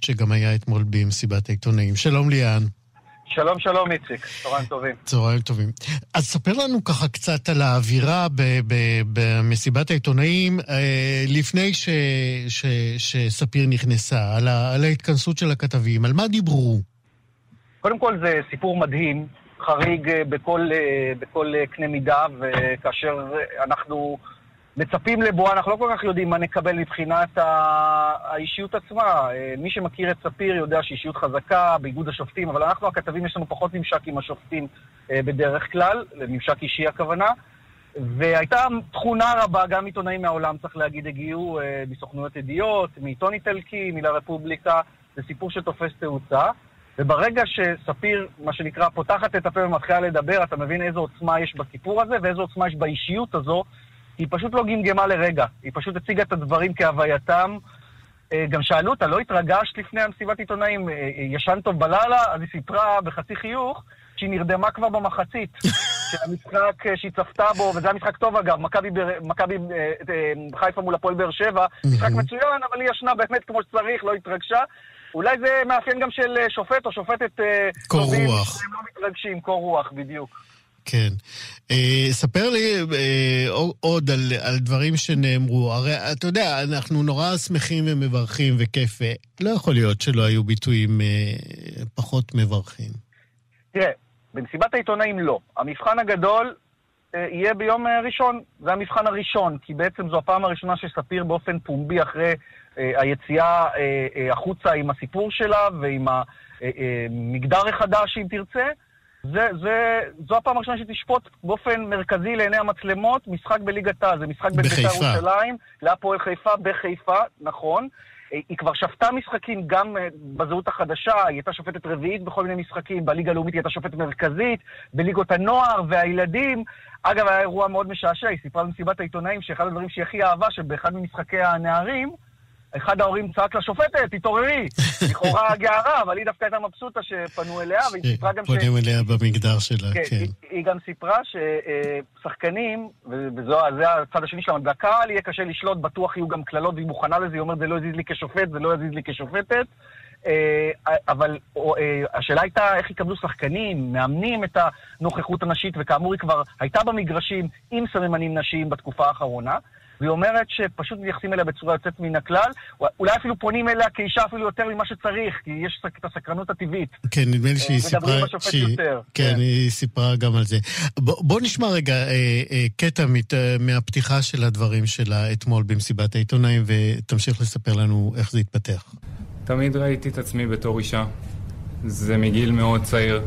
שגם היה אתמול במסיבת העיתונאים. שלום ליאן. שלום, שלום, איציק. צהריים טובים. צהריים טובים. אז ספר לנו ככה קצת על האווירה במסיבת העיתונאים אה, לפני ש, ש, שספיר נכנסה, על, ה, על ההתכנסות של הכתבים, על מה דיברו? קודם כל זה סיפור מדהים, חריג אה, בכל, אה, בכל קנה מידה, וכאשר אנחנו... מצפים לבואה, אנחנו לא כל כך יודעים מה נקבל מבחינת האישיות עצמה. אה, מי שמכיר את ספיר יודע שאישיות חזקה באיגוד השופטים, אבל אנחנו הכתבים יש לנו פחות ממשק עם השופטים אה, בדרך כלל, ממשק אישי הכוונה. והייתה תכונה רבה, גם עיתונאים מהעולם, צריך להגיד, הגיעו אה, מסוכנויות ידיעות, מעיתון איטלקי, מלרפובליקה, זה סיפור שתופס תאוצה. וברגע שספיר, מה שנקרא, פותחת את הפה ומתחילה לדבר, אתה מבין איזו עוצמה יש בסיפור הזה ואיזו עוצמה יש באישיות הזו היא פשוט לא גמגמה לרגע, היא פשוט הציגה את הדברים כהווייתם. אה, גם שאלו אותה, לא התרגשת לפני המסיבת עיתונאים, אה, אה, ישן טוב בלילה? אז היא סיפרה בחצי חיוך שהיא נרדמה כבר במחצית. שהמשחק שהיא צפתה בו, וזה היה משחק טוב אגב, מכבי חיפה מול הפועל באר שבע, משחק מצוין, אבל היא ישנה באמת כמו שצריך, לא התרגשה. אולי זה מאפיין גם של שופט או שופטת... קור רוח. הם לא מתרגשים, קור רוח, בדיוק. כן. אה, ספר לי אה, עוד על, על דברים שנאמרו. הרי אתה יודע, אנחנו נורא שמחים ומברכים וכיף. לא יכול להיות שלא היו ביטויים אה, פחות מברכים. תראה, במסיבת העיתונאים לא. המבחן הגדול אה, יהיה ביום אה, ראשון. זה המבחן הראשון, כי בעצם זו הפעם הראשונה שספיר באופן פומבי אחרי אה, היציאה אה, אה, החוצה עם הסיפור שלה ועם המגדר אה, אה, החדש, אם תרצה. זה, זה, זו הפעם הראשונה שתשפוט באופן מרכזי לעיני המצלמות משחק בליגת העל. זה משחק בין בית"ר ירושלים להפועל חיפה בחיפה, נכון. היא כבר שפטה משחקים גם אה, בזהות החדשה, היא הייתה שופטת רביעית בכל מיני משחקים, בליגה הלאומית היא הייתה שופטת מרכזית, בליגות הנוער והילדים. אגב, היה אירוע מאוד משעשע, היא סיפרה במסיבת העיתונאים שאחד הדברים שהיא הכי אהבה, שבאחד ממשחקי הנערים, אחד ההורים צעק לשופטת, תתעוררי. לכאורה גערה, אבל היא דווקא הייתה מבסוטה שפנו אליה, והיא סיפרה גם ש... פונים אליה במגדר שלה, כן. היא, היא גם סיפרה ששחקנים, וזה הצד השני שלה, בקהל יהיה קשה לשלוט, בטוח יהיו גם קללות, והיא מוכנה לזה, היא אומרת, זה לא יזיז לי כשופט, זה לא יזיז לי כשופטת. אה, אבל אה, השאלה הייתה איך יקבלו שחקנים, מאמנים את הנוכחות הנשית, וכאמור היא כבר הייתה במגרשים עם סממנים נשיים בתקופה האחרונה. והיא אומרת שפשוט מתייחסים אליה בצורה יוצאת מן הכלל, אולי אפילו פונים אליה כאישה אפילו יותר ממה שצריך, כי יש את הסקרנות הטבעית. כן, נדמה לי שהיא סיפרה... מדברים בשופט שהיא, יותר. כן, כן, היא סיפרה גם על זה. בוא, בוא נשמע רגע אה, אה, קטע מת, אה, מהפתיחה של הדברים שלה אתמול במסיבת העיתונאים, ותמשיך לספר לנו איך זה התפתח. תמיד ראיתי את עצמי בתור אישה. זה מגיל מאוד צעיר.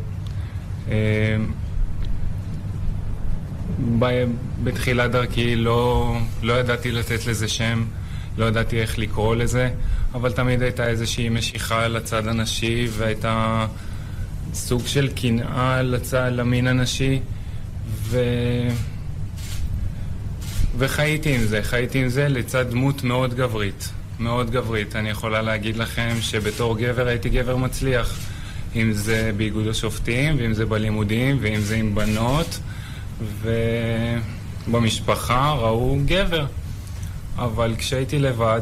אה, בתחילת דרכי לא, לא ידעתי לתת לזה שם, לא ידעתי איך לקרוא לזה, אבל תמיד הייתה איזושהי משיכה לצד הנשי והייתה סוג של קנאה לצד, למין הנשי, ו... וחייתי עם זה, חייתי עם זה לצד דמות מאוד גברית, מאוד גברית. אני יכולה להגיד לכם שבתור גבר הייתי גבר מצליח, אם זה באיגוד השופטים, ואם זה בלימודים, ואם זה עם בנות. ובמשפחה ראו גבר. אבל כשהייתי לבד,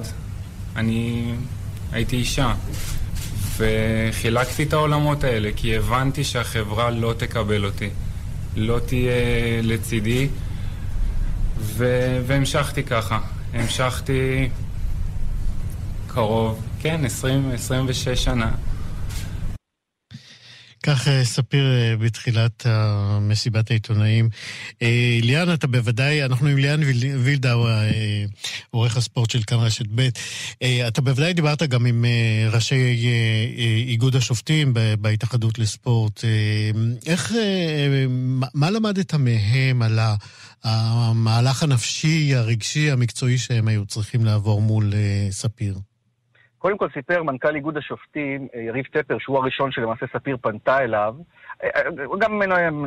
אני הייתי אישה. וחילקתי את העולמות האלה, כי הבנתי שהחברה לא תקבל אותי, לא תהיה לצידי, ו... והמשכתי ככה. המשכתי קרוב, כן, 20, 26 שנה. כך אה, ספיר אה, בתחילת מסיבת העיתונאים. אה, ליאן, אתה בוודאי, אנחנו עם ליאן וילדאו, עורך הספורט של כאן רשת ב', אתה בוודאי דיברת גם עם ראשי איגוד השופטים בהתאחדות לספורט. איך, מה למדת מהם על המהלך הנפשי, הרגשי, המקצועי שהם היו צריכים לעבור מול ספיר? קודם כל סיפר מנכ"ל איגוד השופטים, אה, יריב טפר, שהוא הראשון שלמעשה ספיר פנתה אליו. אה, אה, גם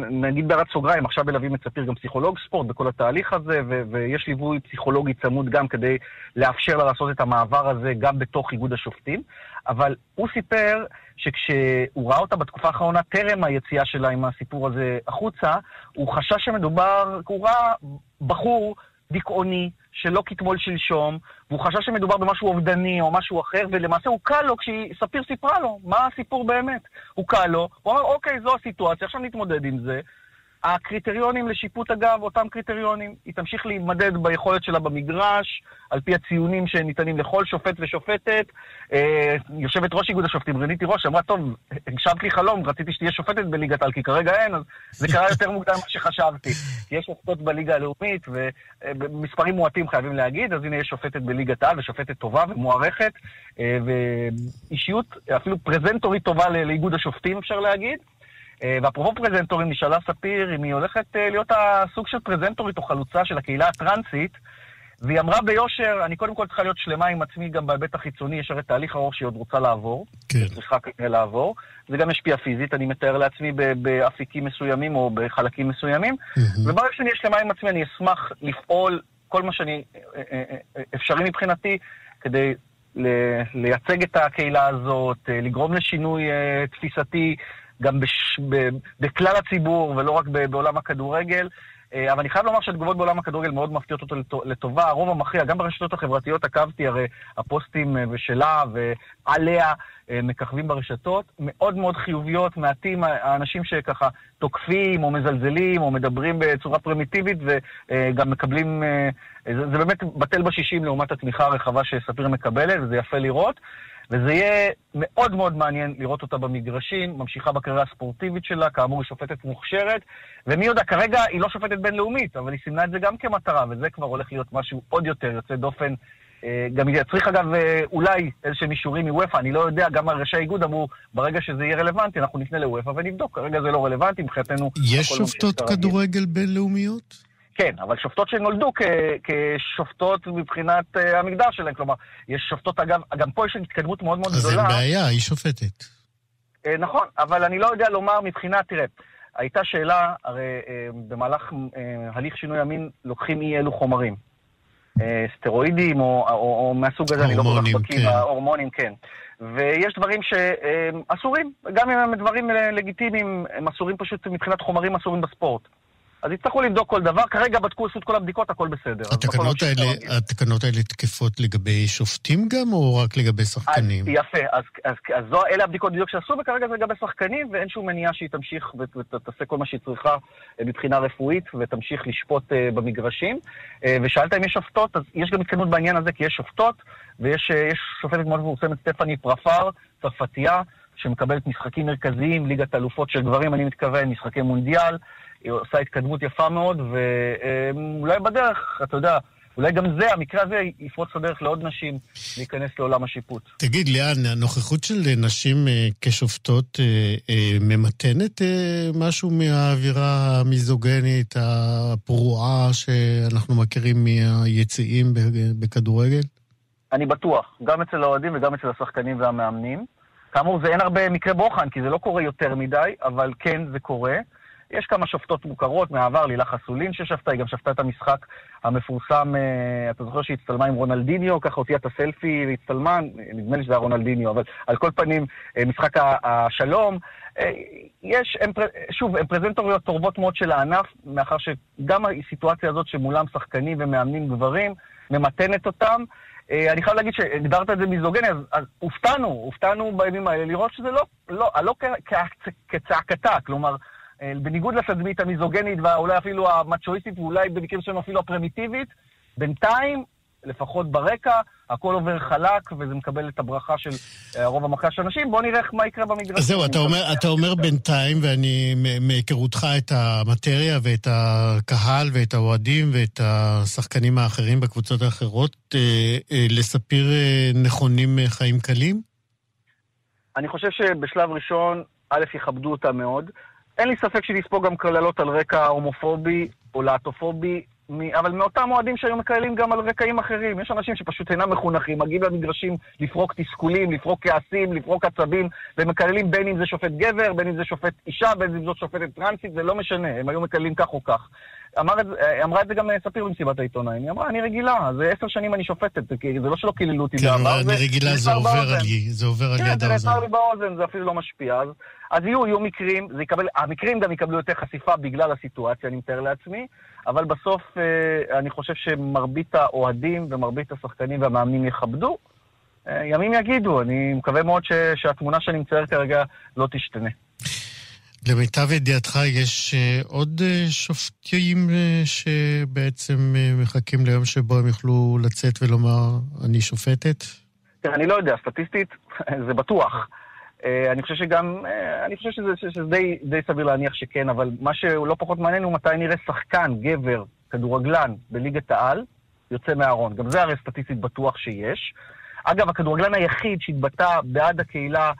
נגיד בהערת סוגריים, עכשיו מלווים את ספיר גם פסיכולוג ספורט בכל התהליך הזה, ו- ויש ליווי פסיכולוגי צמוד גם כדי לאפשר לה לעשות את המעבר הזה גם בתוך איגוד השופטים. אבל הוא סיפר שכשהוא ראה אותה בתקופה האחרונה, טרם היציאה שלה עם הסיפור הזה החוצה, הוא חשש שמדובר, הוא ראה בחור דיכאוני, שלא כתמול שלשום, והוא חשש שמדובר במשהו אובדני או משהו אחר, ולמעשה הוא קל לו כשספיר סיפרה לו מה הסיפור באמת. הוא קל לו, הוא אמר, אוקיי, זו הסיטואציה, עכשיו נתמודד עם זה. הקריטריונים לשיפוט אגב, אותם קריטריונים. היא תמשיך להימדד ביכולת שלה במגרש, על פי הציונים שניתנים לכל שופט ושופטת. אה, יושבת ראש איגוד השופטים, רנית תירוש, אמרה, טוב, הגשמת לי חלום, רציתי שתהיה שופטת בליגת על, כי כרגע אין, אז זה קרה יותר מוקדם ממה שחשבתי. יש שופטות בליגה הלאומית, ומספרים מועטים חייבים להגיד, אז הנה יש שופטת בליגת על, ושופטת טובה ומוערכת, אה, ואישיות, אפילו פרזנטורית טובה לאיגוד השופטים, אפשר להגיד. אה, ואפרופו פרזנטורים, נשאלה ספיר אם היא הולכת אה, להיות הסוג של פרזנטורית או חלוצה של הקהילה הטרנסית, והיא אמרה ביושר, אני קודם כל צריכה להיות שלמה עם עצמי גם בהיבט החיצוני, יש הרי תהליך ארוך שהיא עוד רוצה לעבור. כן. צריכה כנראה לעבור. זה גם משפיע פיזית, אני מתאר לעצמי באפיקים מסוימים או בחלקים מסוימים. Mm-hmm. וברגע שאני אהיה שלמה עם עצמי, אני אשמח לפעול כל מה שאני, אה, אפשרי מבחינתי, כדי לייצג את הקהילה הזאת, לגרום לשינוי תפיסתי. גם בש, ב, בכלל הציבור ולא רק בעולם הכדורגל. אה, אבל אני חייב לומר שהתגובות בעולם הכדורגל מאוד מפתיעות אותו לטובה. הרוב המכריע, גם ברשתות החברתיות עקבתי, הרי הפוסטים אה, ושלה ועליה אה, מככבים ברשתות, מאוד מאוד חיוביות, מעטים האנשים שככה תוקפים או מזלזלים או מדברים בצורה פרימיטיבית וגם מקבלים, זה באמת בטל בשישים לעומת התמיכה הרחבה שספיר מקבלת, וזה יפה לראות. וזה יהיה מאוד מאוד מעניין לראות אותה במגרשים, ממשיכה בקריירה הספורטיבית שלה, כאמור היא שופטת מוכשרת, ומי יודע, כרגע היא לא שופטת בינלאומית, אבל היא סימנה את זה גם כמטרה, וזה כבר הולך להיות משהו עוד יותר יוצא דופן. אה, גם יצריך אגב אה, אולי איזשהם אישורים מוופא, אני לא יודע, גם ראשי האיגוד אמרו, ברגע שזה יהיה רלוונטי, אנחנו נפנה לוופא ונבדוק, כרגע זה לא רלוונטי, מבחינתנו... יש שופטות כדורגל בינלאומיות? כן, אבל שופטות שנולדו כ, כשופטות מבחינת uh, המגדר שלהן. כלומר, יש שופטות, אגב, גם פה יש התקדמות מאוד מאוד אז גדולה. אז אין בעיה, היא שופטת. Uh, נכון, אבל אני לא יודע לומר מבחינת, תראה, הייתה שאלה, הרי uh, במהלך uh, הליך שינוי המין לוקחים אי אלו חומרים. Uh, סטרואידים או, או, או מהסוג הזה, אני לא כל כך בקיא, כן. הורמונים, כן. ויש דברים שאסורים, גם אם הם דברים לגיטימיים, הם אסורים פשוט מבחינת חומרים אסורים בספורט. אז יצטרכו לבדוק כל דבר, כרגע בדקו, עשו את כל הבדיקות, הכל בסדר. התקנות האלה, התקנות האלה תקפות לגבי שופטים גם, או רק לגבי שחקנים? אז, יפה, אז, אז, אז זו, אלה הבדיקות בדיוק שעשו, וכרגע זה לגבי שחקנים, ואין שום מניעה שהיא תמשיך ותעשה כל מה שהיא צריכה אה, מבחינה רפואית, ותמשיך לשפוט uh, במגרשים. Uh, ושאלת אם יש שופטות, אז יש גם התקדמות בעניין הזה, כי יש שופטות, ויש uh, שופטת מאוד מפורסמת, סטפני פרפר, צרפתייה, שמקבלת משחקים מרכזיים, ליגת אלופות של גברים, אני מתכוון, משחקי מונדיאל. היא עושה התקדמות יפה מאוד, ואולי בדרך, אתה יודע, אולי גם זה, המקרה הזה יפרוץ את הדרך לעוד נשים להיכנס לעולם השיפוט. תגיד, ליאן, הנוכחות של נשים אה, כשופטות אה, אה, ממתנת משהו מהאווירה המיזוגנית, הפרועה שאנחנו מכירים מהיציעים בכדורגל? אני בטוח, גם אצל האוהדים וגם אצל השחקנים והמאמנים. כאמור, זה אין הרבה מקרה בוחן, כי זה לא קורה יותר מדי, אבל כן, זה קורה. יש כמה שופטות מוכרות מהעבר, לילה חסולין ששפטה, היא גם שפטה את המשחק המפורסם, אה, אתה זוכר שהיא הצטלמה עם רונלדיניו, ככה הוציאה את הסלפי והצטלמה, נדמה לי שזה היה רונלדיניו, אבל על כל פנים, אה, משחק השלום. אה, יש, שוב, הן פרזנטוריות טובות מאוד של הענף, מאחר שגם הסיטואציה הזאת שמולם שחקנים ומאמנים גברים, ממתנת אותם. אני חייב להגיד שהגדרת את זה מיזוגני, אז, אז הופתענו, הופתענו בימים האלה לראות שזה לא, לא, לא כצעקתה, כלומר, בניגוד לתדמית המיזוגנית ואולי אפילו המצ'ואיסטית ואולי במקרים שלנו אפילו הפרימיטיבית, בינתיים, לפחות ברקע, הכל עובר חלק וזה מקבל את הברכה של אה, הרוב המכריע של אנשים. בואו נראה מה יקרה במגרש. זהו, אתה אומר, אתה אומר בינתיים, ואני, מהיכרותך את המטריה ואת הקהל ואת האוהדים ואת השחקנים האחרים בקבוצות האחרות, אה, לספיר נכונים חיים קלים? אני חושב שבשלב ראשון, א', יכבדו אותה מאוד. אין לי ספק שנספוג גם קללות על רקע הומופובי או להטופובי, אבל מאותם אוהדים שהיו מקללים גם על רקעים אחרים. יש אנשים שפשוט אינם מחונכים, מגיעים למגרשים לפרוק תסכולים, לפרוק כעסים, לפרוק עצבים, ומקללים בין אם זה שופט גבר, בין אם זה שופט אישה, בין אם זאת שופטת טרנסית, זה לא משנה, הם היו מקללים כך או כך. אמר את, אמרה את זה גם ספיר במסיבת העיתונאים, היא אמרה, אני רגילה, זה עשר שנים אני שופטת, זה לא שלא קיללו אותי כן, בעבר. כן, אני רגילה, זה עובר על לי, זה עובר על יד האוזן. כן, זה נעצר לי באוזן, זה אפילו לא משפיע. אז, אז יהיו, יהיו מקרים, זה יקבל, המקרים גם יקבלו יותר חשיפה בגלל הסיטואציה, אני מתאר לעצמי, אבל בסוף אה, אני חושב שמרבית האוהדים ומרבית השחקנים והמאמנים יכבדו. אה, ימים יגידו, אני מקווה מאוד ש, שהתמונה שאני מצייר כרגע לא תשתנה. למיטב ידיעתך, יש uh, עוד שופטים שבעצם מחכים ליום שבו הם יוכלו לצאת ולומר, אני שופטת? תראה, אני לא יודע, סטטיסטית זה בטוח. Uh, אני חושב שגם, uh, אני חושב שזה, שזה די, די סביר להניח שכן, אבל מה שהוא לא פחות מעניין הוא מתי נראה שחקן, גבר, כדורגלן, בליגת העל, יוצא מהארון. גם זה הרי סטטיסטית בטוח שיש. אגב, הכדורגלן היחיד שהתבטא בעד הקהילה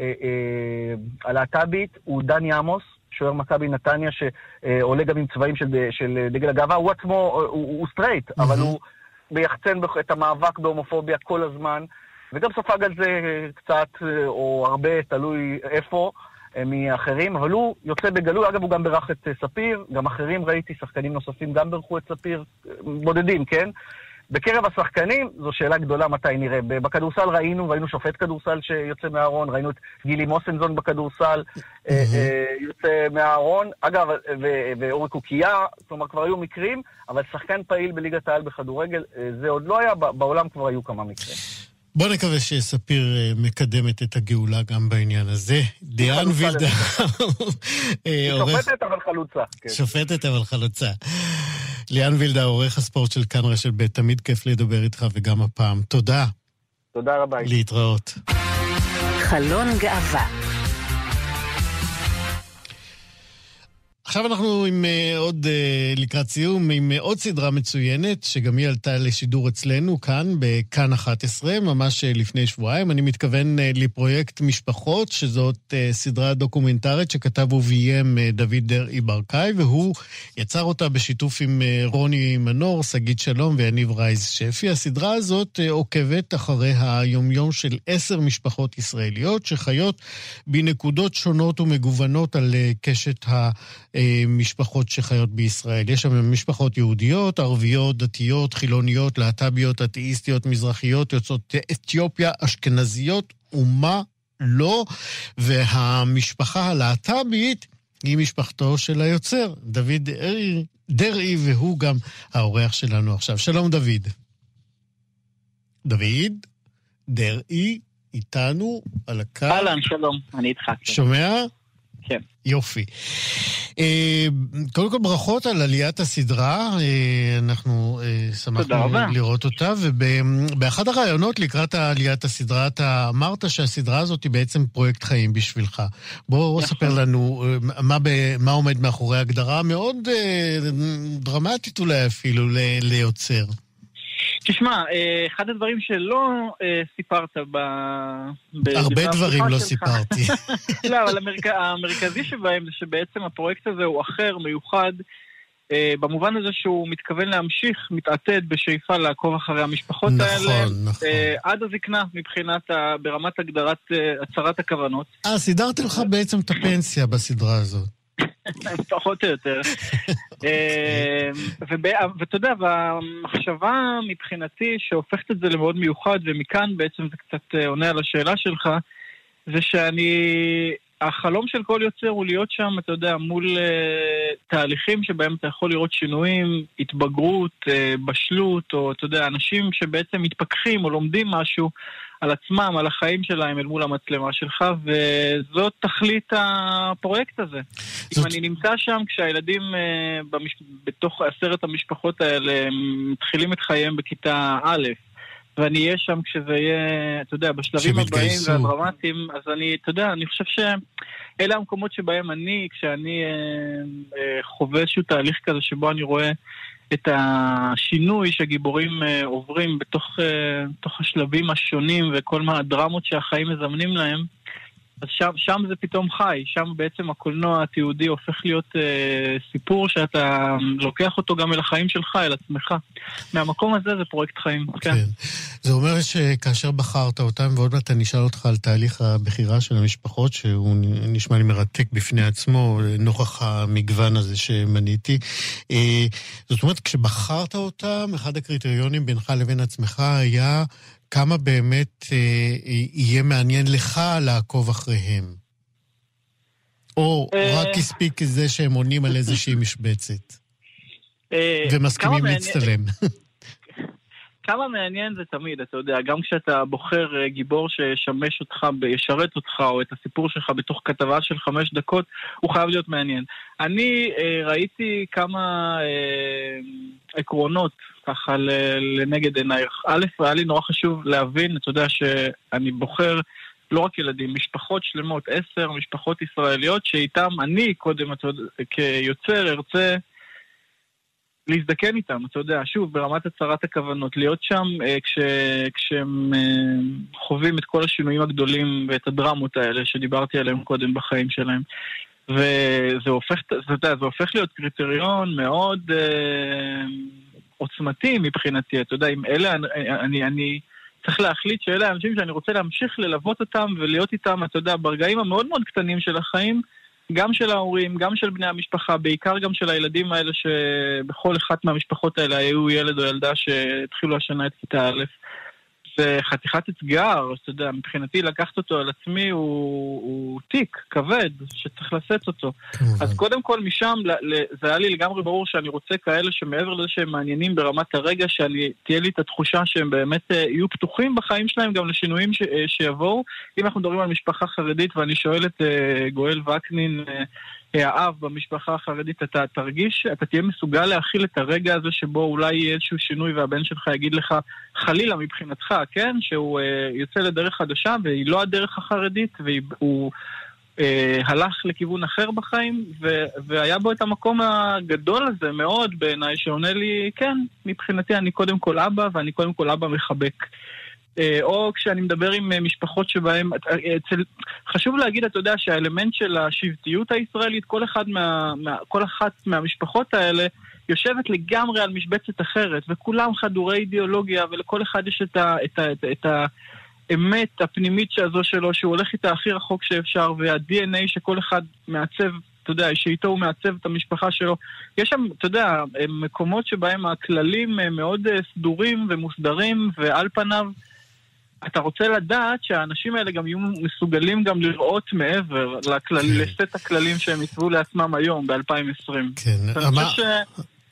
אה, אה, הלהט"בית הוא דני עמוס, שוער מכבי נתניה, שעולה גם עם צבעים של, של דגל הגאווה. הוא עצמו, הוא, הוא סטרייט, mm-hmm. אבל הוא מייחצן את המאבק בהומופוביה כל הזמן, וגם ספג על זה קצת או הרבה, תלוי איפה. מאחרים, אבל הוא יוצא בגלוי, אגב הוא גם בירך את ספיר, גם אחרים ראיתי, שחקנים נוספים גם בירכו את ספיר, בודדים, כן? בקרב השחקנים, זו שאלה גדולה מתי נראה. בכדורסל ראינו, ראינו שופט כדורסל שיוצא מהארון, ראינו את גילי מוסנזון בכדורסל אה, אה, יוצא מהארון. אגב, ואורי קוקייה, כלומר כבר היו מקרים, אבל שחקן פעיל בליגת העל בכדורגל, אה, זה עוד לא היה, בעולם כבר היו כמה מקרים. בוא נקווה שספיר מקדמת את הגאולה גם בעניין הזה. דיאן וילדה. שופטת אבל חלוצה. כן. שופטת אבל חלוצה. ליאן וילדה, עורך הספורט של כאן רשת ב', תמיד כיף לדבר איתך וגם הפעם. תודה. תודה רבה. להתראות. חלון גאווה עכשיו אנחנו עם uh, עוד, uh, לקראת סיום, עם uh, עוד סדרה מצוינת, שגם היא עלתה לשידור אצלנו כאן, בכאן 11, ממש לפני שבועיים. אני מתכוון לפרויקט משפחות, שזאת סדרה דוקומנטרית שכתב וביים דוד דרעי ברקאי, והוא יצר אותה בשיתוף עם רוני מנור, שגית שלום ויניב רייז שפי. הסדרה הזאת עוקבת אחרי היומיום של עשר משפחות ישראליות, שחיות בנקודות שונות ומגוונות על קשת ה... משפחות שחיות בישראל. יש שם משפחות יהודיות, ערביות, דתיות, חילוניות, להט"ביות, אתאיסטיות, מזרחיות, יוצאות אתיופיה, אשכנזיות, ומה לא. והמשפחה הלהט"בית היא משפחתו של היוצר, דוד דרעי, דרעי, והוא גם האורח שלנו עכשיו. שלום, דוד. דוד, דרעי, איתנו על הקו. אהלן, שלום, אני איתך. שומע? כן. יופי. אה, קודם כל ברכות על עליית הסדרה, אה, אנחנו אה, שמחנו לראות אותה, ובאחד הרעיונות לקראת עליית הסדרה, אתה אמרת שהסדרה הזאת היא בעצם פרויקט חיים בשבילך. בוא נכון. ספר לנו מה, מה עומד מאחורי ההגדרה המאוד דרמטית אולי אפילו ליוצר. תשמע, אה, אחד הדברים שלא אה, סיפרת ב... הרבה דברים לא סיפרתי. לא, אבל המרכזי שבהם זה שבעצם הפרויקט הזה הוא אחר, מיוחד. אה, במובן הזה שהוא מתכוון להמשיך, מתעתד בשאיפה לעקוב אחרי המשפחות נכון, האלה. נכון, נכון. עד הזקנה מבחינת, ה, ברמת הגדרת הצהרת הכוונות. אה, סידרתי לך בעצם את הפנסיה בסדרה הזאת. פחות או יותר. אה, ואתה יודע, והמחשבה מבחינתי שהופכת את זה למאוד מיוחד, ומכאן בעצם זה קצת אה, עונה על השאלה שלך, זה שאני... החלום של כל יוצר הוא להיות שם, אתה יודע, מול uh, תהליכים שבהם אתה יכול לראות שינויים, התבגרות, uh, בשלות, או אתה יודע, אנשים שבעצם מתפכחים או לומדים משהו על עצמם, על החיים שלהם אל מול המצלמה שלך, וזאת תכלית הפרויקט הזה. זאת... אם אני נמצא שם כשהילדים uh, במש... בתוך עשרת המשפחות האלה מתחילים את חייהם בכיתה א', ואני אהיה שם כשזה יהיה, אתה יודע, בשלבים הבאים והדרמטיים, אז אני, אתה יודע, אני חושב שאלה המקומות שבהם אני, כשאני אה, אה, חווה איזשהו תהליך כזה שבו אני רואה את השינוי שגיבורים אה, עוברים בתוך, אה, בתוך השלבים השונים וכל מה הדרמות שהחיים מזמנים להם, אז שם, שם זה פתאום חי, שם בעצם הקולנוע התיעודי הופך להיות אה, סיפור שאתה לוקח אותו גם אל החיים שלך, אל עצמך. מהמקום הזה זה פרויקט חיים, כן. כן. זה אומר שכאשר בחרת אותם, ועוד מעט אני אשאל אותך על תהליך הבחירה של המשפחות, שהוא נשמע לי מרתק בפני עצמו, נוכח המגוון הזה שמניתי. אה, זאת אומרת, כשבחרת אותם, אחד הקריטריונים בינך לבין עצמך היה... כמה באמת אה, אה, יהיה מעניין לך לעקוב אחריהם? או אה... רק הספיק זה שהם עונים על איזושהי משבצת? אה, ומסכימים להצטלם. כמה מעניין זה תמיד, אתה יודע, גם כשאתה בוחר גיבור שישמש אותך, ישרת אותך, או את הסיפור שלך בתוך כתבה של חמש דקות, הוא חייב להיות מעניין. אני אה, ראיתי כמה אה, עקרונות ככה לנגד עינייך. א', היה לי נורא חשוב להבין, אתה יודע שאני בוחר לא רק ילדים, משפחות שלמות, עשר משפחות ישראליות שאיתם אני קודם, אתה יודע, כיוצר, ארצה להזדקן איתם, אתה יודע, שוב, ברמת הצהרת הכוונות, להיות שם אה, כש, כשהם אה, חווים את כל השינויים הגדולים ואת הדרמות האלה שדיברתי עליהם קודם בחיים שלהם. וזה הופך, אתה יודע, זה הופך להיות קריטריון מאוד אה, עוצמתי מבחינתי, אתה יודע, אם אלה, אני, אני, צריך להחליט שאלה האנשים שאני רוצה להמשיך ללוות אותם ולהיות איתם, אתה יודע, ברגעים המאוד מאוד קטנים של החיים, גם של ההורים, גם של בני המשפחה, בעיקר גם של הילדים האלה שבכל אחת מהמשפחות האלה היו ילד או ילדה שהתחילו השנה את כיתה א'. זה חתיכת אתגר, אתה יודע, מבחינתי לקחת אותו על עצמי הוא, הוא תיק כבד שצריך לשאת אותו. אז קודם כל משם, זה היה לי לגמרי ברור שאני רוצה כאלה שמעבר לזה שהם מעניינים ברמת הרגע, שתהיה לי את התחושה שהם באמת אה, יהיו פתוחים בחיים שלהם גם לשינויים ש, אה, שיבואו. אם אנחנו מדברים על משפחה חרדית ואני שואל את uh, גואל וקנין, האב במשפחה החרדית, אתה תרגיש, אתה תהיה מסוגל להכיל את הרגע הזה שבו אולי יהיה איזשהו שינוי והבן שלך יגיד לך, חלילה מבחינתך, כן? שהוא אה, יוצא לדרך חדשה והיא לא הדרך החרדית, והוא אה, הלך לכיוון אחר בחיים, ו, והיה בו את המקום הגדול הזה מאוד בעיניי, שעונה לי, כן, מבחינתי אני קודם כל אבא, ואני קודם כל אבא מחבק. אה, או כשאני מדבר עם אה, משפחות שבהן, אה, אצל, חשוב להגיד, אתה יודע, שהאלמנט של השבטיות הישראלית, כל, אחד מה, מה, כל אחת מהמשפחות האלה יושבת לגמרי על משבצת אחרת, וכולם חדורי אידיאולוגיה, ולכל אחד יש את, ה, את, ה, את, ה, את האמת הפנימית הזו שלו, שהוא הולך איתה הכי רחוק שאפשר, וה-DNA שכל אחד מעצב אתה יודע, שאיתו הוא מעצב את המשפחה שלו. יש שם, אתה יודע, מקומות שבהם הכללים מאוד סדורים ומוסדרים, ועל פניו אתה רוצה לדעת שהאנשים האלה גם יהיו מסוגלים גם לראות מעבר לכלל, כן. לסט הכללים שהם יצבו לעצמם היום, ב-2020. כן, אמר... ש...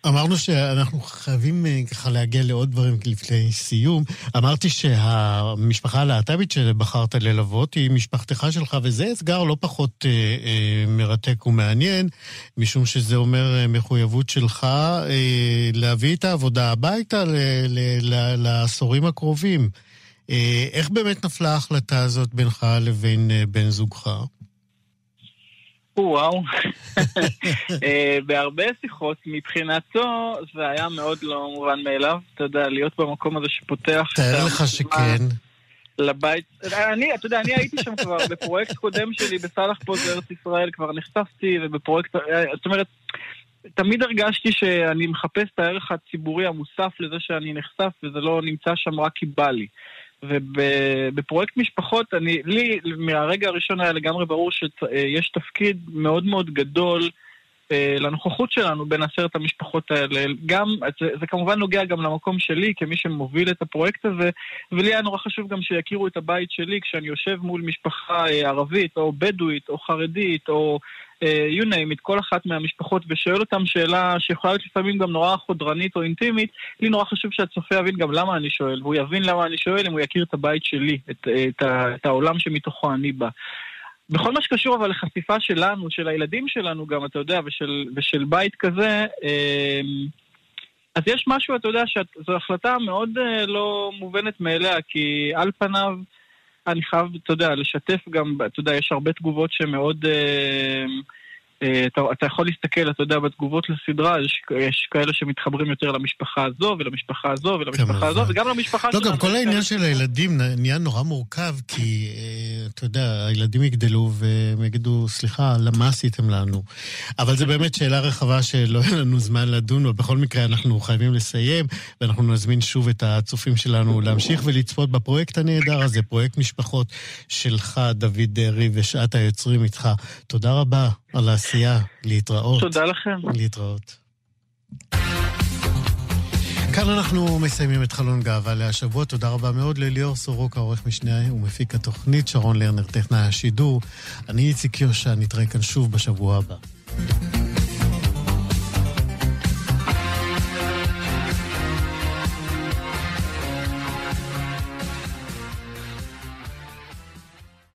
אמרנו שאנחנו חייבים אה, ככה להגיע לעוד דברים לפני סיום. אמרתי שהמשפחה הלהט"בית שבחרת ללוות היא משפחתך שלך, וזה אתגר לא פחות אה, אה, מרתק ומעניין, משום שזה אומר אה, מחויבות שלך אה, להביא את העבודה הביתה ל, ל, ל, לעשורים הקרובים. אה, איך באמת נפלה ההחלטה הזאת בינך לבין אה, בן זוגך? וואו. אה, בהרבה שיחות, מבחינתו זה היה מאוד לא מובן מאליו, אתה יודע, להיות במקום הזה שפותח... תאר לך שכן. לבית, אני, אתה יודע, אני הייתי שם כבר בפרויקט קודם שלי בסאלח פה בארץ ישראל, כבר נחשפתי, ובפרויקט, אה, זאת אומרת, תמיד הרגשתי שאני מחפש את הערך הציבורי המוסף לזה שאני נחשף, וזה לא נמצא שם רק כי בא לי. ובפרויקט משפחות, אני, לי מהרגע הראשון היה לגמרי ברור שיש תפקיד מאוד מאוד גדול לנוכחות שלנו בין עשרת המשפחות האלה. גם, זה, זה כמובן נוגע גם למקום שלי כמי שמוביל את הפרויקט הזה, ולי היה נורא חשוב גם שיכירו את הבית שלי כשאני יושב מול משפחה אה, ערבית או בדואית או חרדית או אה, you name it, כל אחת מהמשפחות, ושואל אותם שאלה שיכולה להיות לפעמים גם נורא חודרנית או אינטימית, לי נורא חשוב שהצופה יבין גם למה אני שואל, והוא יבין למה אני שואל אם הוא יכיר את הבית שלי, את, את, את העולם שמתוכו אני בא. בכל מה שקשור אבל לחשיפה שלנו, של הילדים שלנו גם, אתה יודע, ושל, ושל בית כזה, אה, אז יש משהו, אתה יודע, שזו החלטה מאוד אה, לא מובנת מאליה, כי על פניו... אני חייב, אתה יודע, לשתף גם, אתה יודע, יש הרבה תגובות שמאוד... אה, אתה, אתה יכול להסתכל, אתה יודע, בתגובות לסדרה, יש, יש כאלה שמתחברים יותר למשפחה הזו, ולמשפחה הזו, ולמשפחה הזו, וגם למשפחה שלנו. לא, גם כל העניין של הילדים נהיה נורא מורכב, כי, אה, אתה יודע, הילדים יגדלו והם יגידו, סליחה, למה עשיתם לנו? אבל זו באמת שאלה רחבה שלא יהיה לנו זמן לדון, ובכל מקרה אנחנו חייבים לסיים, ואנחנו נזמין שוב את הצופים שלנו להמשיך ולצפות בפרויקט הנהדר הזה, פרויקט משפחות שלך, דוד דרעי, ושעת היוצרים איתך. תודה רבה. על העשייה. להתראות. תודה לכם. להתראות. כאן אנחנו מסיימים את חלון גאווה להשבוע. תודה רבה מאוד לליאור סורוקה, עורך משנה ומפיק התוכנית, שרון לרנר, טכנאי השידור. אני איציק יושע, נתראה כאן שוב בשבוע הבא.